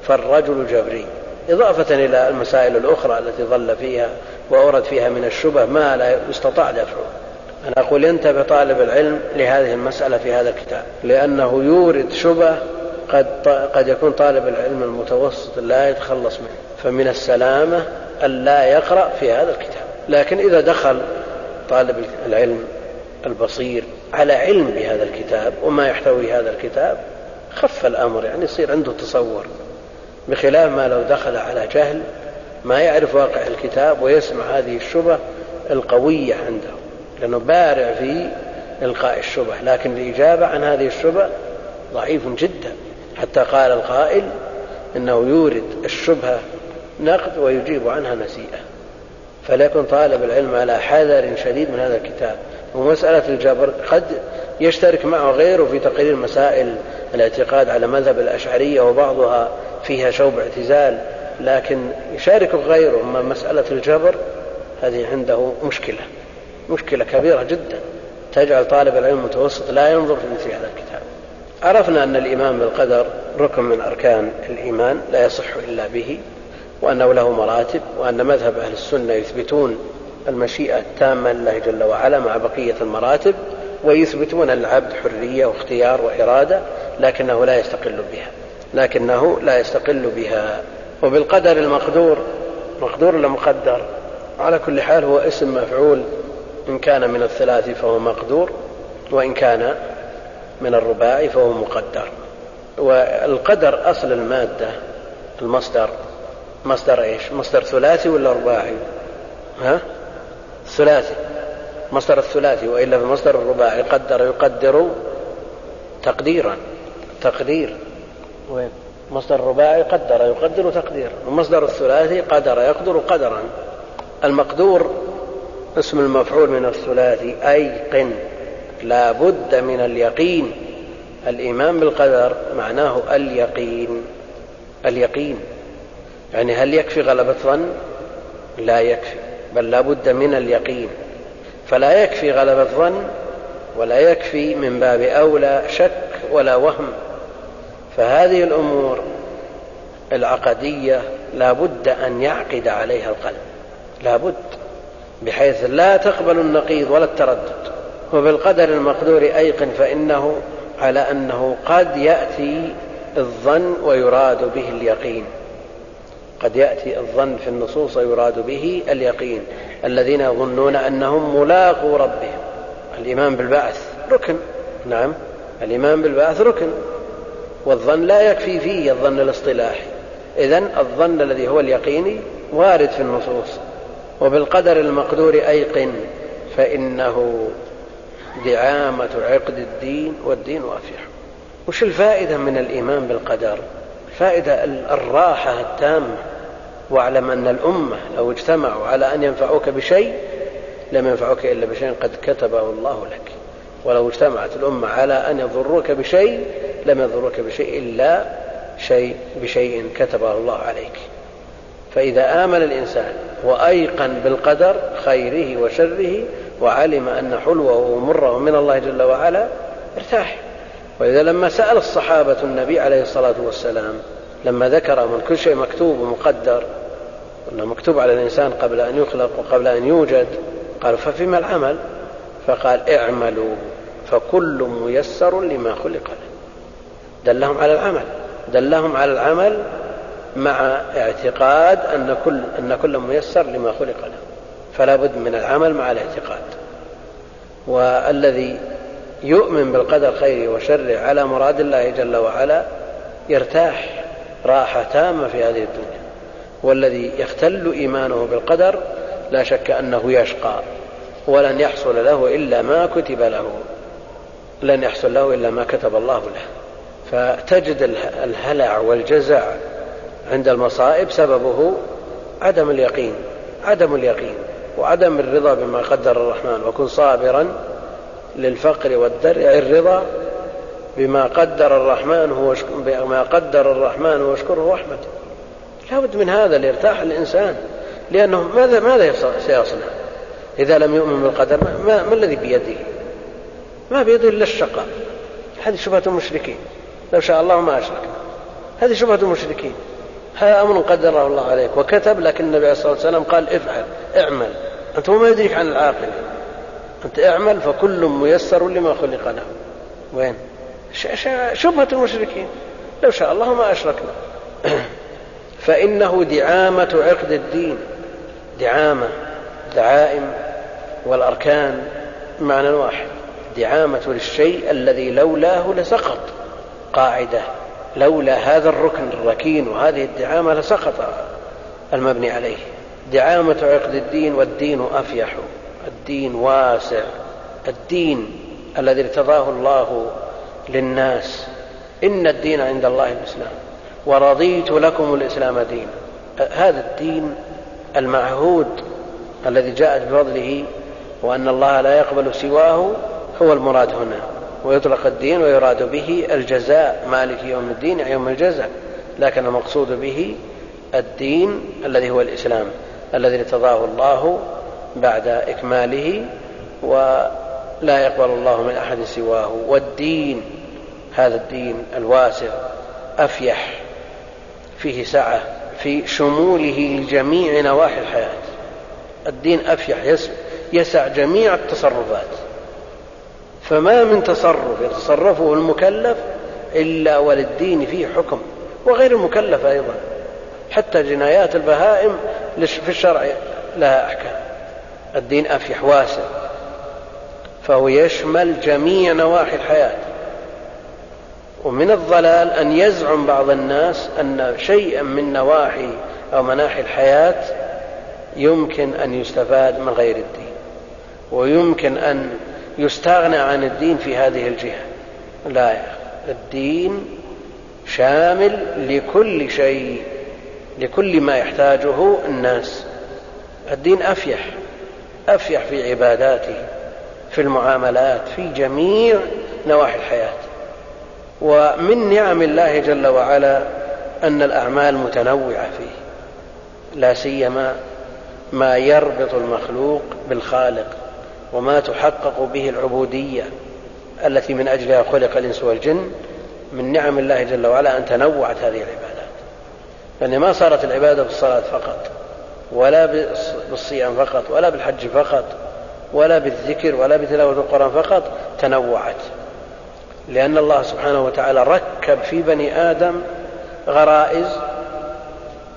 فالرجل جبري. إضافة إلى المسائل الأخرى التي ظل فيها وأورد فيها من الشبه ما لا يستطاع دفعه. أنا أقول ينتبه طالب العلم لهذه المسألة في هذا الكتاب لأنه يورد شبه قد قد يكون طالب العلم المتوسط لا يتخلص منه فمن السلامة أن لا يقرأ في هذا الكتاب. لكن إذا دخل طالب العلم البصير على علم بهذا الكتاب وما يحتوي هذا الكتاب خف الأمر يعني يصير عنده تصور. بخلاف ما لو دخل على جهل ما يعرف واقع الكتاب ويسمع هذه الشبه القوية عنده لأنه بارع في إلقاء الشبه لكن الإجابة عن هذه الشبه ضعيف جدا. حتى قال القائل إنه يورد الشبهة نقد ويجيب عنها نسيئة. فليكن طالب العلم على حذر شديد من هذا الكتاب. ومسألة الجبر قد يشترك معه غيره في تقرير مسائل الاعتقاد على مذهب الأشعرية وبعضها فيها شوب اعتزال لكن يشارك غيره أما مسألة الجبر هذه عنده مشكلة مشكلة كبيرة جدا. تجعل طالب العلم المتوسط لا ينظر في مثل هذا الكتاب. عرفنا أن الإيمان بالقدر ركن من أركان الإيمان لا يصح إلا به وأنه له مراتب وأن مذهب أهل السنة يثبتون المشيئة التامة لله جل وعلا مع بقية المراتب ويثبتون للعبد حرية واختيار وإرادة لكنه لا يستقل بها. لكنه لا يستقل بها. وبالقدر المقدور مقدور ولا مقدر. على كل حال هو اسم مفعول إن كان من الثلاث فهو مقدور وإن كان من الرباعي فهو مقدر. والقدر أصل المادة المصدر. مصدر إيش؟ مصدر ثلاثي ولا رباعي؟ ها؟ ثلاثي. مصدر الثلاثي وإلا في مصدر الرباعي قدر يقدر تقديرا. تقدير. وين مصدر الرباعي قدر يقدر تقديرا ومصدر الثلاثي قدر يقدر قدرا. المقدور اسم المفعول من الثلاثي أيقن. لا بد من اليقين. الإيمان بالقدر معناه اليقين. اليقين. يعني هل يكفي غلبة ظن؟ لا يكفي بل لا بد من اليقين. فلا يكفي غلبة ظن ولا يكفي من باب أولى شك ولا وهم. فهذه الأمور العقدية لا بد أن يعقد عليها القلب. لا بد بحيث لا تقبل النقيض ولا التردد. وبالقدر المقدور أيقن فإنه على أنه قد يأتي الظن ويراد به اليقين. قد يأتي الظن في النصوص ويراد به اليقين. الذين يظنون أنهم ملاقوا ربهم. الإيمان بالبعث ركن. نعم الإيمان بالبعث ركن. والظن لا يكفي فيه الظن الاصطلاحي. إذا الظن الذي هو اليقيني وارد في النصوص. وبالقدر المقدور أيقن فإنه دعامة عقد الدين والدين وافيح وش الفائدة من الإيمان بالقدر؟ الفائدة الراحة التامة. واعلم أن الأمة لو اجتمعوا على أن ينفعوك بشيء لم ينفعوك إلا بشيء قد كتبه الله لك. ولو اجتمعت الأمة على أن يضروك بشيء لم يضروك بشيء إلا شيء بشيء كتبه الله عليك. فإذا آمن الإنسان وأيقن بالقدر خيره وشره وعلم أن حلوة ومره من الله جل وعلا ارتاح. وإذا لما سأل الصحابة النبي عليه الصلاة والسلام لما ذكر من كل شيء مكتوب ومقدر أنه مكتوب على الإنسان قبل أن يخلق وقبل أن يوجد قال ففيما العمل؟ فقال اعملوا فكل ميسر لما خلق له دلهم على العمل. دلهم على العمل مع اعتقاد أن كل, أن كل ميسر لما خلق له. فلا بد من العمل مع الاعتقاد. والذي يؤمن بالقدر خيره وشره على مراد الله جل وعلا يرتاح راحة تامة في هذه الدنيا. والذي يختل إيمانه بالقدر لا شك أنه يشقى. ولن يحصل له إلا ما كتب له. لن يحصل له إلا ما كتب الله له. فتجد الهلع والجزع عند المصائب سببه عدم اليقين عدم اليقين وعدم الرضا بما قدر الرحمن وكن صابرا للفقر والدرع الرضا بما قدر الرحمن هو بما قدر الرحمن واشكره واحمده لابد من هذا ليرتاح الإنسان لأنه ماذا ماذا سيصنع؟ إذا لم يؤمن بالقدر ما, ما الذي بيده؟ ما بيده إلا الشقاء. هذه شبهة المشركين. لو شاء الله ما اشركنا هذه شبهة المشركين. هذا أمر قدره الله عليك وكتب لكن النبي عليه الصلاة والسلام قال افعل اعمل. أنت ما يدريك عن العاقل. أنت اعمل فكل ميسر لما خلق له. وين؟ شبهة المشركين. لو شاء الله ما أشركنا. (clears throat) فإنه دعامة عقد الدين. دعامة دعائم والأركان معنى واحد. دعامة للشيء الذي لولاه لسقط. قاعدة لولا هذا الركن الركين وهذه الدعامة لسقط المبني عليه. دعامة عقد الدين والدين أفيح. الدين واسع. الدين الذي ارتضاه الله للناس. إن الدين عند الله الإسلام. ورضيت لكم الإسلام دينا. هذا الدين المعهود الذي جاءت بفضله وأن الله لا يقبل سواه هو المراد هنا. ويطلق الدين ويراد به الجزاء. مالك يوم الدين يوم الجزاء. لكن المقصود به الدين الذي هو الإسلام الذي ارتضاه الله بعد إكماله ولا يقبل الله من أحد سواه. والدين هذا الدين الواسع أفيح فيه سعة في شموله لجميع نواحي الحياة. الدين أفيح يسع جميع التصرفات. فما من تصرف يتصرفه المكلف إلا وللدين فيه حكم وغير المكلف أيضا حتى جنايات البهائم في الشرع لها أحكام. الدين أفيح واسع فهو يشمل جميع نواحي الحياة. ومن الضلال أن يزعم بعض الناس أن شيئا من نواحي أو مناحي الحياة يمكن أن يستفاد من غير الدين ويمكن أن يستغنى عن الدين في هذه الجهة. لا يا الدين شامل لكل شيء لكل ما يحتاجه الناس. الدين أفيح أفيح في عباداته في المعاملات في جميع نواحي الحياة. ومن نعم الله جل وعلا أن الأعمال متنوعة فيه. لا سيما ما يربط المخلوق بالخالق. وما تحقق به العبودية التي من أجلها خلق الإنس والجن من نعم الله جل وعلا أن تنوعت هذه العبادات. يعني ما صارت العبادة بالصلاة فقط ولا بالصيام فقط ولا بالحج فقط ولا بالذكر ولا بتلاوة القرآن فقط تنوعت. لأن الله سبحانه وتعالى ركب في بني آدم غرائز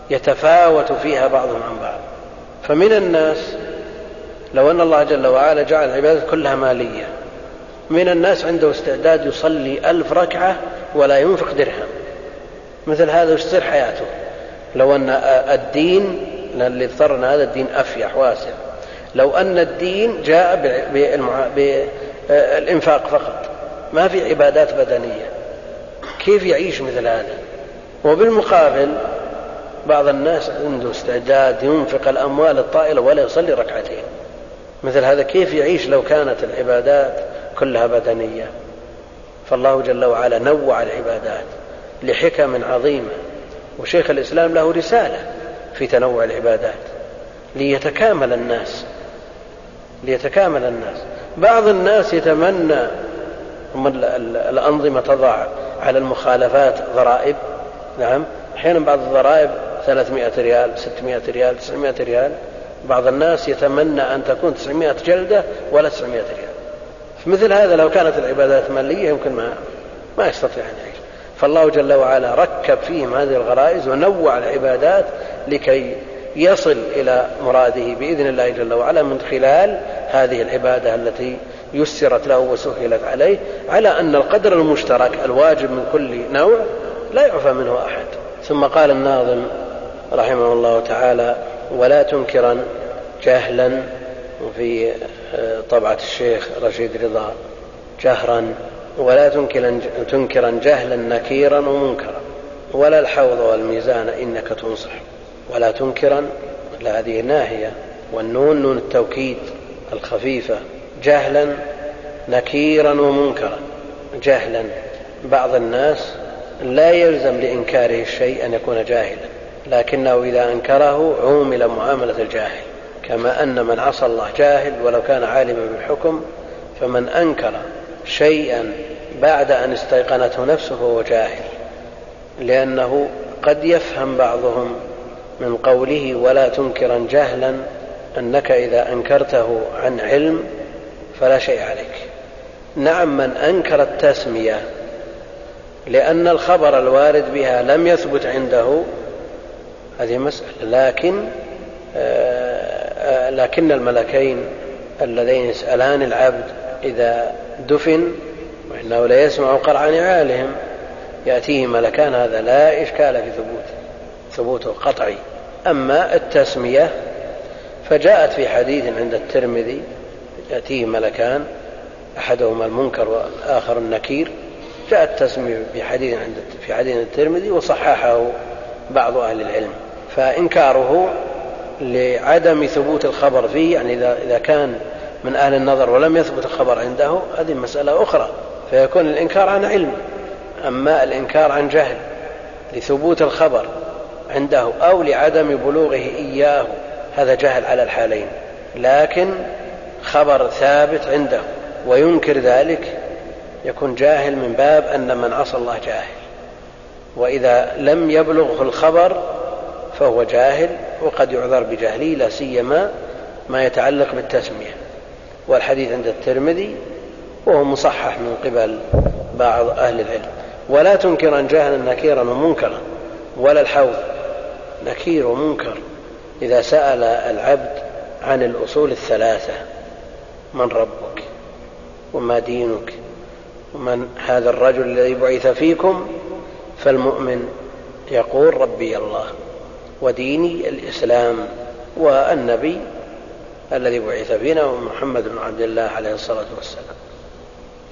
يتفاوت فيها بعضهم عن بعض. فمن الناس لو أن الله جل وعلا جعل العبادات كلها مالية. من الناس عنده استعداد يصلي ألف ركعة ولا ينفق درهم. مثل هذا يصير حياته؟ لو أن الدين اللي اضطرنا هذا الدين أفيح واسع. لو أن الدين جاء بالإنفاق فقط. ما في عبادات بدنية. كيف يعيش مثل هذا؟ وبالمقابل بعض الناس عنده استعداد ينفق الأموال الطائلة ولا يصلي ركعتين. مثل هذا كيف يعيش لو كانت العبادات كلها بدنية؟ فالله جل وعلا نوع العبادات لحكم عظيمة وشيخ الإسلام له رسالة في تنوع العبادات ليتكامل الناس ليتكامل الناس. بعض الناس يتمنى الأنظمة تضع على المخالفات ضرائب نعم أحيانا بعض الضرائب 300 ريال 600 ريال 900 ريال بعض الناس يتمنى أن تكون 900 جلدة ولا 900 ريال. مثل هذا لو كانت العبادات مالية يمكن ما ما يستطيع أن يعيش. فالله جل وعلا ركب فيهم هذه الغرائز ونوع العبادات لكي يصل إلى مراده بإذن الله جل وعلا من خلال هذه العبادة التي يسرت له وسهلت عليه على أن القدر المشترك الواجب من كل نوع لا يعفى منه أحد. ثم قال الناظم رحمه الله تعالى ولا تنكرا جهلا وفي آه، طبعة الشيخ رشيد رضا جهرا ولا تنكرا, جهلا نكيرا ومنكرا ولا الحوض والميزان إنك تنصح ولا تنكرا هذه ناهية والنون نون التوكيد الخفيفة جهلا نكيرا ومنكرا جهلا. بعض الناس لا يلزم لإنكاره الشيء أن يكون جاهلا لكنه إذا أنكره عومل معاملة الجاهل. كما أن من عصى الله جاهل ولو كان عالما بالحكم فمن أنكر شيئا بعد أن استيقنته نفسه فهو جاهل لأنه قد يفهم بعضهم من قوله ولا تنكرا جهلا أنك إذا أنكرته عن علم فلا شيء عليك. نعم من أنكر التسمية لأن الخبر الوارد بها لم يثبت عنده هذه مسألة لكن آه، لكن الملكين اللذين يسألان العبد إذا دفن وإنه لا يسمع قرع نعالهم يأتيه ملكان هذا لا إشكال في ثبوته ثبوته قطعي أما التسمية فجاءت في حديث عند الترمذي يأتيه ملكان أحدهما المنكر والآخر النكير. جاء التسمية في حديث عند في حديث الترمذي وصححه بعض أهل العلم فإنكاره لعدم ثبوت الخبر فيه يعني إذا إذا كان من أهل النظر ولم يثبت الخبر عنده هذه مسألة أخرى. فيكون الإنكار عن علم. أما الإنكار عن جهل لثبوت الخبر عنده أو لعدم بلوغه إياه هذا جهل على الحالين. لكن خبر ثابت عنده وينكر ذلك يكون جاهل من باب أن من عصى الله جاهل. وإذا لم يبلغه الخبر فهو جاهل وقد يعذر بجهله لا سيما ما يتعلق بالتسمية. والحديث عند الترمذي وهو مصحح من قبل بعض أهل العلم. ولا تنكرا جهلا نكيرا ومنكرا ولا الحوض نكير ومنكر إذا سأل العبد عن الأصول الثلاثة من ربك وما دينك ومن هذا الرجل الذي بعث فيكم فالمؤمن يقول ربي الله. وديني الإسلام والنبي الذي بعث فينا هو محمد بن عبد الله عليه الصلاة والسلام.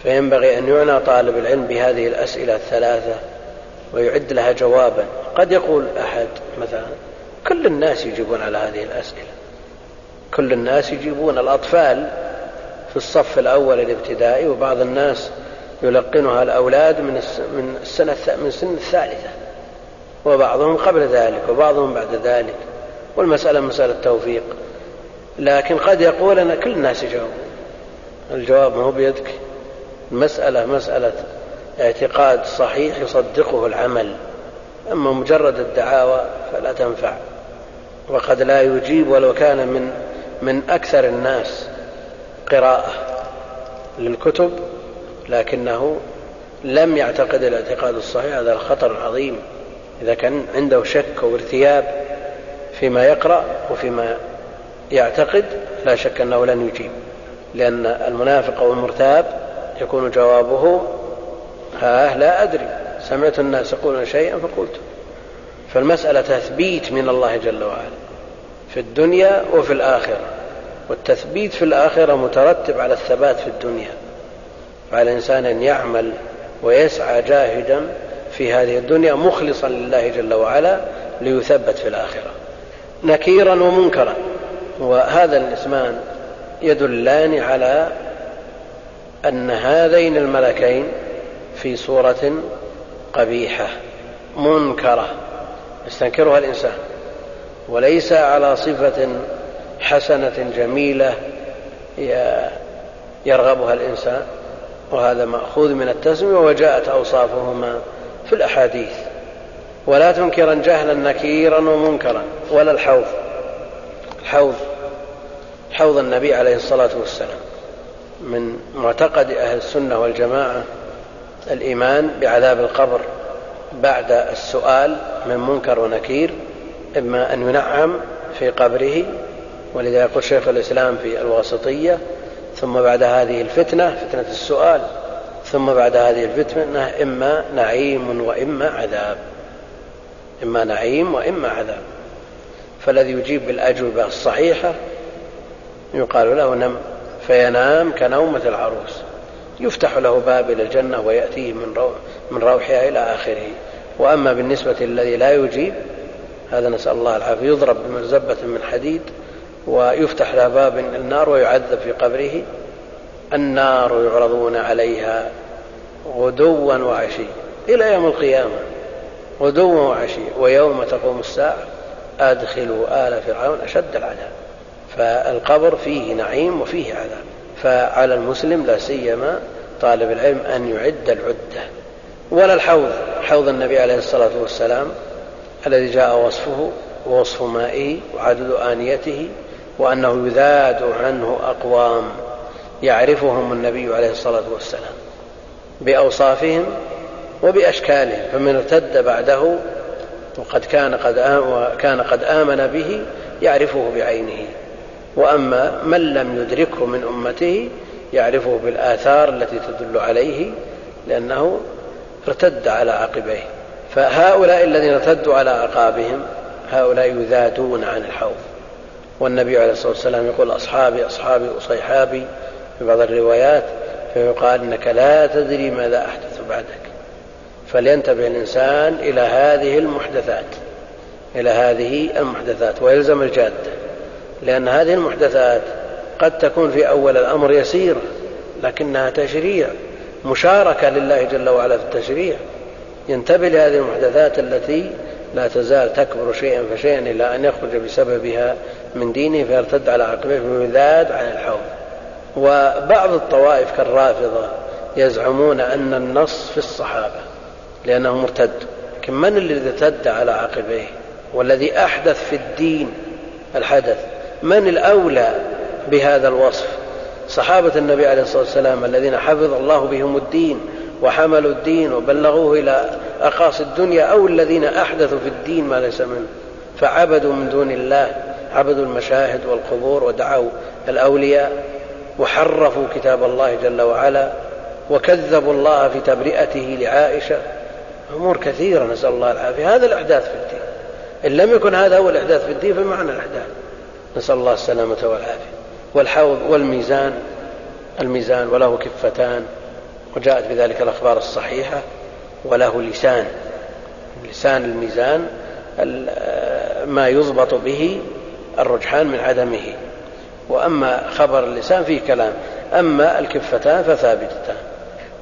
فينبغي أن يعنى طالب العلم بهذه الأسئلة الثلاثة ويعد لها جوابا. قد يقول أحد مثلا كل الناس يجيبون على هذه الأسئلة. كل الناس يجيبون الأطفال في الصف الأول الابتدائي وبعض الناس يلقنها الأولاد من من السنة من سن الثالثة. وبعضهم قبل ذلك وبعضهم بعد ذلك والمسألة مسألة توفيق. لكن قد يقول أنا كل الناس يجاوبون. الجواب ما هو بيدك. المسألة مسألة اعتقاد صحيح يصدقه العمل. أما مجرد الدعاوى فلا تنفع. وقد لا يجيب ولو كان من من أكثر الناس قراءة للكتب لكنه لم يعتقد الاعتقاد الصحيح. هذا الخطر العظيم. إذا كان عنده شك أو ارتياب فيما يقرأ وفيما يعتقد لا شك أنه لن يجيب لأن المنافق أو المرتاب يكون جوابه ها لا أدري. سمعت الناس يقولون شيئا فقلت. فالمسألة تثبيت من الله جل وعلا في الدنيا وفي الآخرة. والتثبيت في الآخرة مترتب على الثبات في الدنيا. فعلى الإنسان أن يعمل ويسعى جاهدا في هذه الدنيا مخلصا لله جل وعلا ليثبت في الآخرة. نكيرا ومنكرا. وهذا الاسمان يدلان على أن هذين الملكين في صورة قبيحة منكرة. يستنكرها الإنسان. وليس على صفة حسنة جميلة يرغبها الإنسان. وهذا مأخوذ من التسمية وجاءت أوصافهما في الأحاديث. ولا تنكرا جهلا نكيرا ومنكرا ولا الحوض. الحوض حوض النبي عليه الصلاة والسلام. من معتقد أهل السنة والجماعة الإيمان بعذاب القبر بعد السؤال من منكر ونكير إما أن ينعم في قبره ولذا يقول شيخ الإسلام في الواسطية ثم بعد هذه الفتنة فتنة السؤال ثم بعد هذه الفتنة إما نعيم وإما عذاب. إما نعيم وإما عذاب. فالذي يجيب بالأجوبة الصحيحة يقال له نم فينام كنومة العروس. يفتح له باب إلى الجنة ويأتيه من, من روحها إلى آخره. وأما بالنسبة للذي لا يجيب هذا نسأل الله العافية. يضرب بمرزبة من حديد ويفتح له باب النار ويعذب في قبره. النار يعرضون عليها غدوا وعشي إلى يوم القيامة. غدوا وعشي ويوم تقوم الساعة أدخلوا آل فرعون أشد العذاب. فالقبر فيه نعيم وفيه عذاب. فعلى المسلم لا سيما طالب العلم أن يعد العدة. ولا الحوض. حوض النبي عليه الصلاة والسلام الذي جاء وصفه ووصف مائه وعدد آنيته وأنه يذاد عنه أقوام. يعرفهم النبي عليه الصلاة والسلام بأوصافهم وبأشكالهم فمن ارتد بعده وقد كان قد كان قد آمن به يعرفه بعينه. وأما من لم يدركه من أمته يعرفه بالآثار التي تدل عليه لأنه ارتد على عقبيه. فهؤلاء الذين ارتدوا على أعقابهم هؤلاء يذادون عن الحوض. والنبي عليه الصلاة والسلام يقول أصحابي أصحابي أصيحابي في بعض الروايات فيقال إنك لا تدري ماذا أحدث بعدك. فلينتبه الإنسان إلى هذه المحدثات إلى هذه المحدثات ويلزم الجادة لأن هذه المحدثات قد تكون في أول الأمر يسيرة لكنها تشريع مشاركة لله جل وعلا في التشريع. ينتبه لهذه المحدثات التي لا تزال تكبر شيئا فشيئا إلى أن يخرج بسببها من دينه فيرتد على عقبيه بمذاد عن الحوض. وبعض الطوائف كالرافضة يزعمون أن النص في الصحابة لأنه مرتد. لكن من الذي ارتد على عقبيه؟ والذي أحدث في الدين الحدث. من الأولى بهذا الوصف؟ صحابة النبي عليه الصلاة والسلام الذين حفظ الله بهم الدين وحملوا الدين وبلغوه إلى أقاصي الدنيا أو الذين أحدثوا في الدين ما ليس منه. فعبدوا من دون الله عبدوا المشاهد والقبور ودعوا الأولياء. وحرفوا كتاب الله جل وعلا وكذبوا الله في تبرئته لعائشة. أمور كثيرة نسأل الله العافية. هذا الإحداث في الدين. إن لم يكن هذا هو الإحداث في الدين فمعنى الإحداث. نسأل الله السلامة والعافية. والحوض والميزان الميزان وله كفتان وجاءت بذلك الأخبار الصحيحة وله لسان. لسان الميزان ما يضبط به الرجحان من عدمه. وأما خبر اللسان فيه كلام أما الكفتان فثابتتان.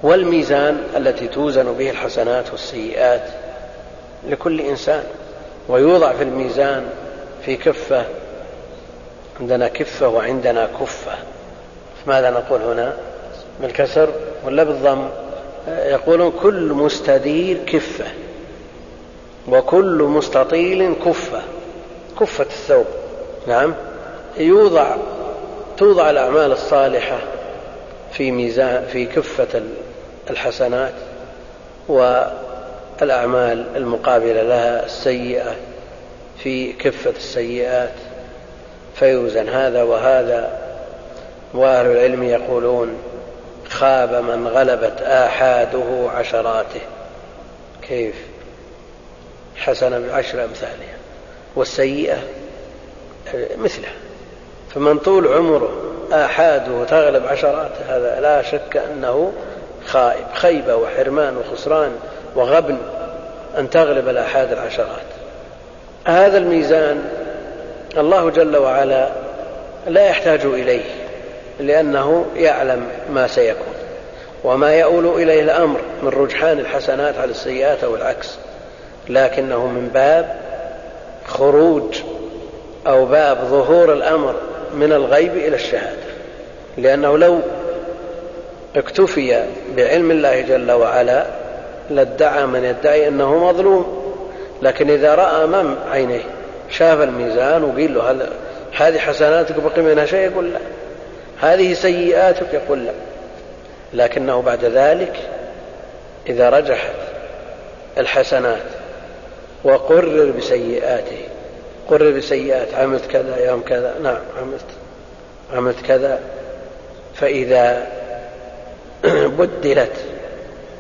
والميزان التي توزن به الحسنات والسيئات لكل إنسان ويوضع في الميزان في كفة عندنا كفة وعندنا كفة. ماذا نقول هنا؟ بالكسر ولا بالضم؟ يقولون كل مستدير كفة وكل مستطيل كفة كفة الثوب. نعم؟ يوضع توضع الأعمال الصالحة في ميزان في كفة الحسنات والأعمال المقابلة لها السيئة في كفة السيئات فيوزن هذا وهذا. وأهل العلم يقولون خاب من غلبت آحاده عشراته. كيف؟ حسنة بعشر أمثالها. والسيئة مثلها. فمن طول عمره آحاده تغلب عشراته هذا لا شك أنه خائب خيبة وحرمان وخسران وغبن أن تغلب الآحاد العشرات. هذا الميزان الله جل وعلا لا يحتاج إليه لأنه يعلم ما سيكون وما يؤول إليه الأمر من رجحان الحسنات على السيئات أو العكس لكنه من باب خروج أو باب ظهور الأمر من الغيب إلى الشهادة. لأنه لو اكتفي بعلم الله جل وعلا لادعى من يدعي أنه مظلوم. لكن إذا رأى أمام عينيه شاف الميزان وقيل له هل هذه حسناتك بقي منها شيء؟ يقول لا. هذه سيئاتك؟ يقول لا. لكنه بعد ذلك إذا رجحت الحسنات وقرر بسيئاته قرر بسيئات عملت كذا يوم كذا. نعم عملت عملت كذا. فإذا (clears throat) بدلت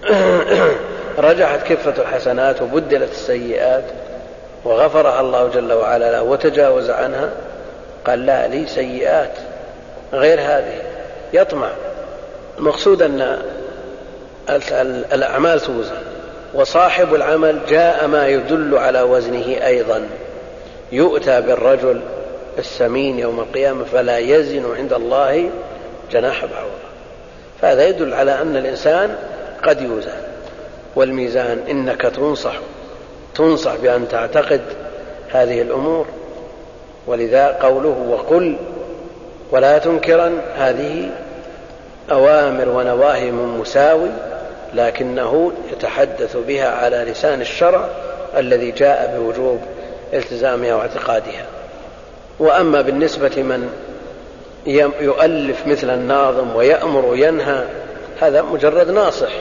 (clears throat) رجحت كفة الحسنات وبدلت السيئات وغفرها الله جل وعلا له وتجاوز عنها قال لا لي سيئات غير هذه. يطمع. المقصود أن الأعمال توزن. وصاحب العمل جاء ما يدل على وزنه أيضا. يؤتى بالرجل السمين يوم القيامة فلا يزن عند الله جناح بعوضة. فهذا يدل على أن الإنسان قد يوزن. والميزان إنك تنصح تنصح بأن تعتقد هذه الأمور. ولذا قوله وقل ولا تنكرن هذه أوامر ونواهي من مساوي لكنه يتحدث بها على لسان الشرع الذي جاء بوجوب التزامها واعتقادها. وأما بالنسبة من يؤلف مثل الناظم ويأمر وينهى هذا مجرد ناصح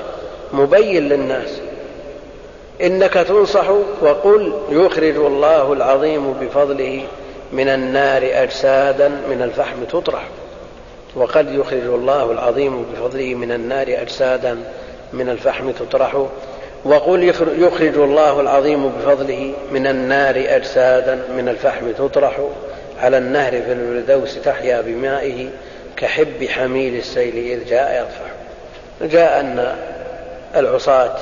مبين للناس. إنك تنصح وقل يخرج الله العظيم بفضله من النار أجسادا من الفحم تطرح. وقد يخرج الله العظيم بفضله من النار أجسادا من الفحم تطرح. وقل يخرج الله العظيم بفضله من النار أجسادا من الفحم تطرح على النهر في الفردوس تحيا بمائه كحب حميل السيل إذ جاء يطفح. جاء أن العصاة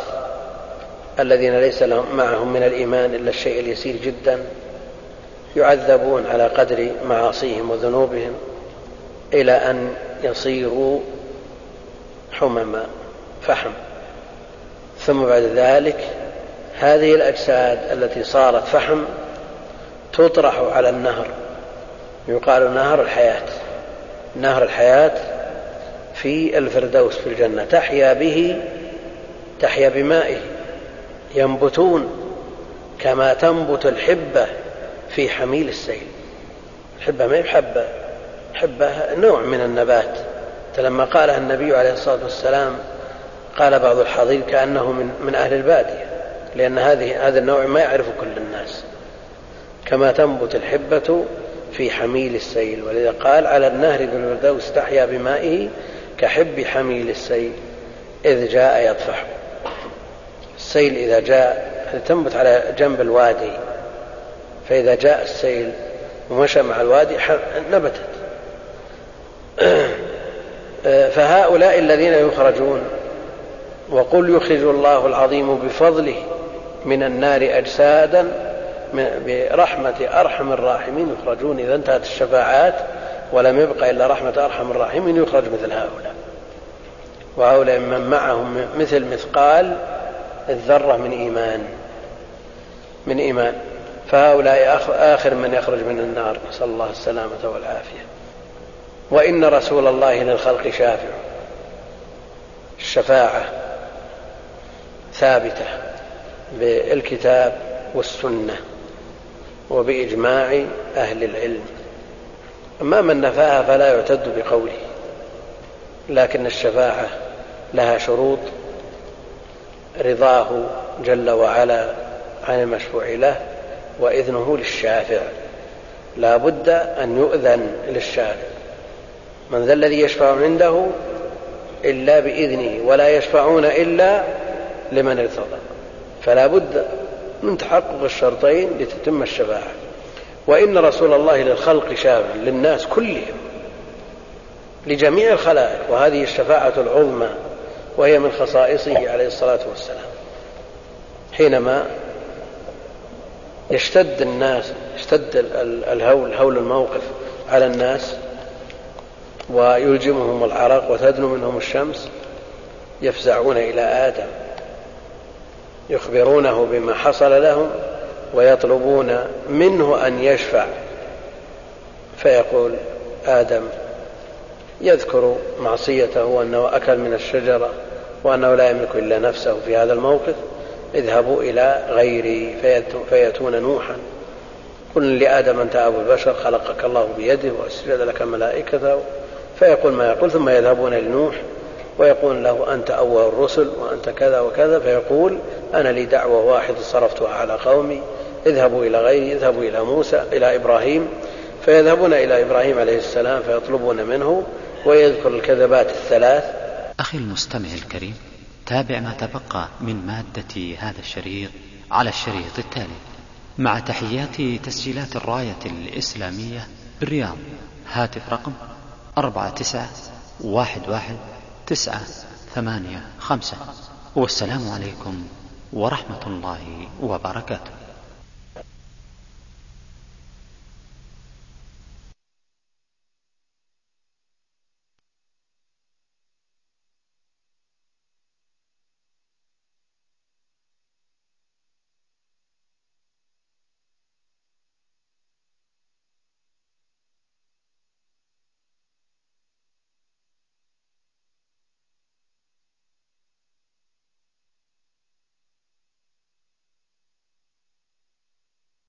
الذين ليس لهم معهم من الإيمان إلا الشيء اليسير جدا يعذبون على قدر معاصيهم وذنوبهم إلى أن يصيروا حمما فحم. ثم بعد ذلك هذه الأجساد التي صارت فحم تطرح على النهر. يقال نهر الحياة. نهر الحياة في الفردوس في الجنة. تحيا به تحيا بمائه. ينبتون كما تنبت الحبة في حميل السيل. الحبة ما حبة؟ حبة نوع من النبات. لما قالها النبي عليه الصلاة والسلام قال بعض الحاضرين كأنه من, من أهل البادية لأن هذه هذا النوع ما يعرف كل الناس. كما تنبت الحبة في حميل السيل ولذا قال على النهر ذي الفردوس تحيا بمائه كحب حميل السيل إذ جاء يطفح. السيل إذا جاء تنبت على جنب الوادي فإذا جاء السيل ومشى مع الوادي نبتت. (clears throat) فهؤلاء الذين يخرجون وقل يخرج الله العظيم بفضله من النار أجسادا برحمة أرحم الراحمين. يخرجون إذا انتهت الشفاعات ولم يبق إلا رحمة أرحم الراحمين. يخرج مثل هؤلاء. وهؤلاء من معهم مثل مثقال الذرة من إيمان. من إيمان. فهؤلاء آخر من يخرج من النار. نسأل الله السلامة والعافية. وإن رسول الله للخلق شافع. الشفاعة. ثابتة بالكتاب والسنة وبإجماع أهل العلم. أما من نفاها فلا يعتد بقوله لكن الشفاعة لها شروط رضاه جل وعلا عن المشفوع له وإذنه للشافع. لا بد أن يؤذن للشافع. من ذا الذي يشفع عنده إلا بإذنه ولا يشفعون إلا لمن ارتضى. فلا بد من تحقق الشرطين لتتم الشفاعة. وإن رسول الله للخلق شافع للناس كلهم لجميع الخلائق وهذه الشفاعة العظمى وهي من خصائصه عليه الصلاة والسلام. حينما يشتد الناس يشتد الهول هول الموقف على الناس ويلجمهم العرق وتدنو منهم الشمس يفزعون إلى آدم. يخبرونه بما حصل لهم ويطلبون منه أن يشفع. فيقول آدم يذكر معصيته وأنه أكل من الشجرة وأنه لا يملك إلا نفسه في هذا الموقف. اذهبوا إلى غيري فيأتون نوحا. قل لآدم أنت أبو البشر خلقك الله بيده وأسجد لك ملائكته. فيقول ما يقول ثم يذهبون لنوح ويقول له أنت أول الرسل وأنت كذا وكذا فيقول أنا لي دعوة واحدة صرفتها على قومي اذهبوا إلى غيري اذهبوا إلى موسى إلى إبراهيم. فيذهبون إلى إبراهيم عليه السلام فيطلبون منه ويذكر الكذبات الثلاث. أخي المستمع الكريم تابع ما تبقى من مادة هذا الشريط على الشريط التالي. مع تحيات تسجيلات الراية الإسلامية بالرياض هاتف رقم أربعة تسعة واحد واحد تسعة ثمانية خمسة والسلام عليكم ورحمة الله وبركاته.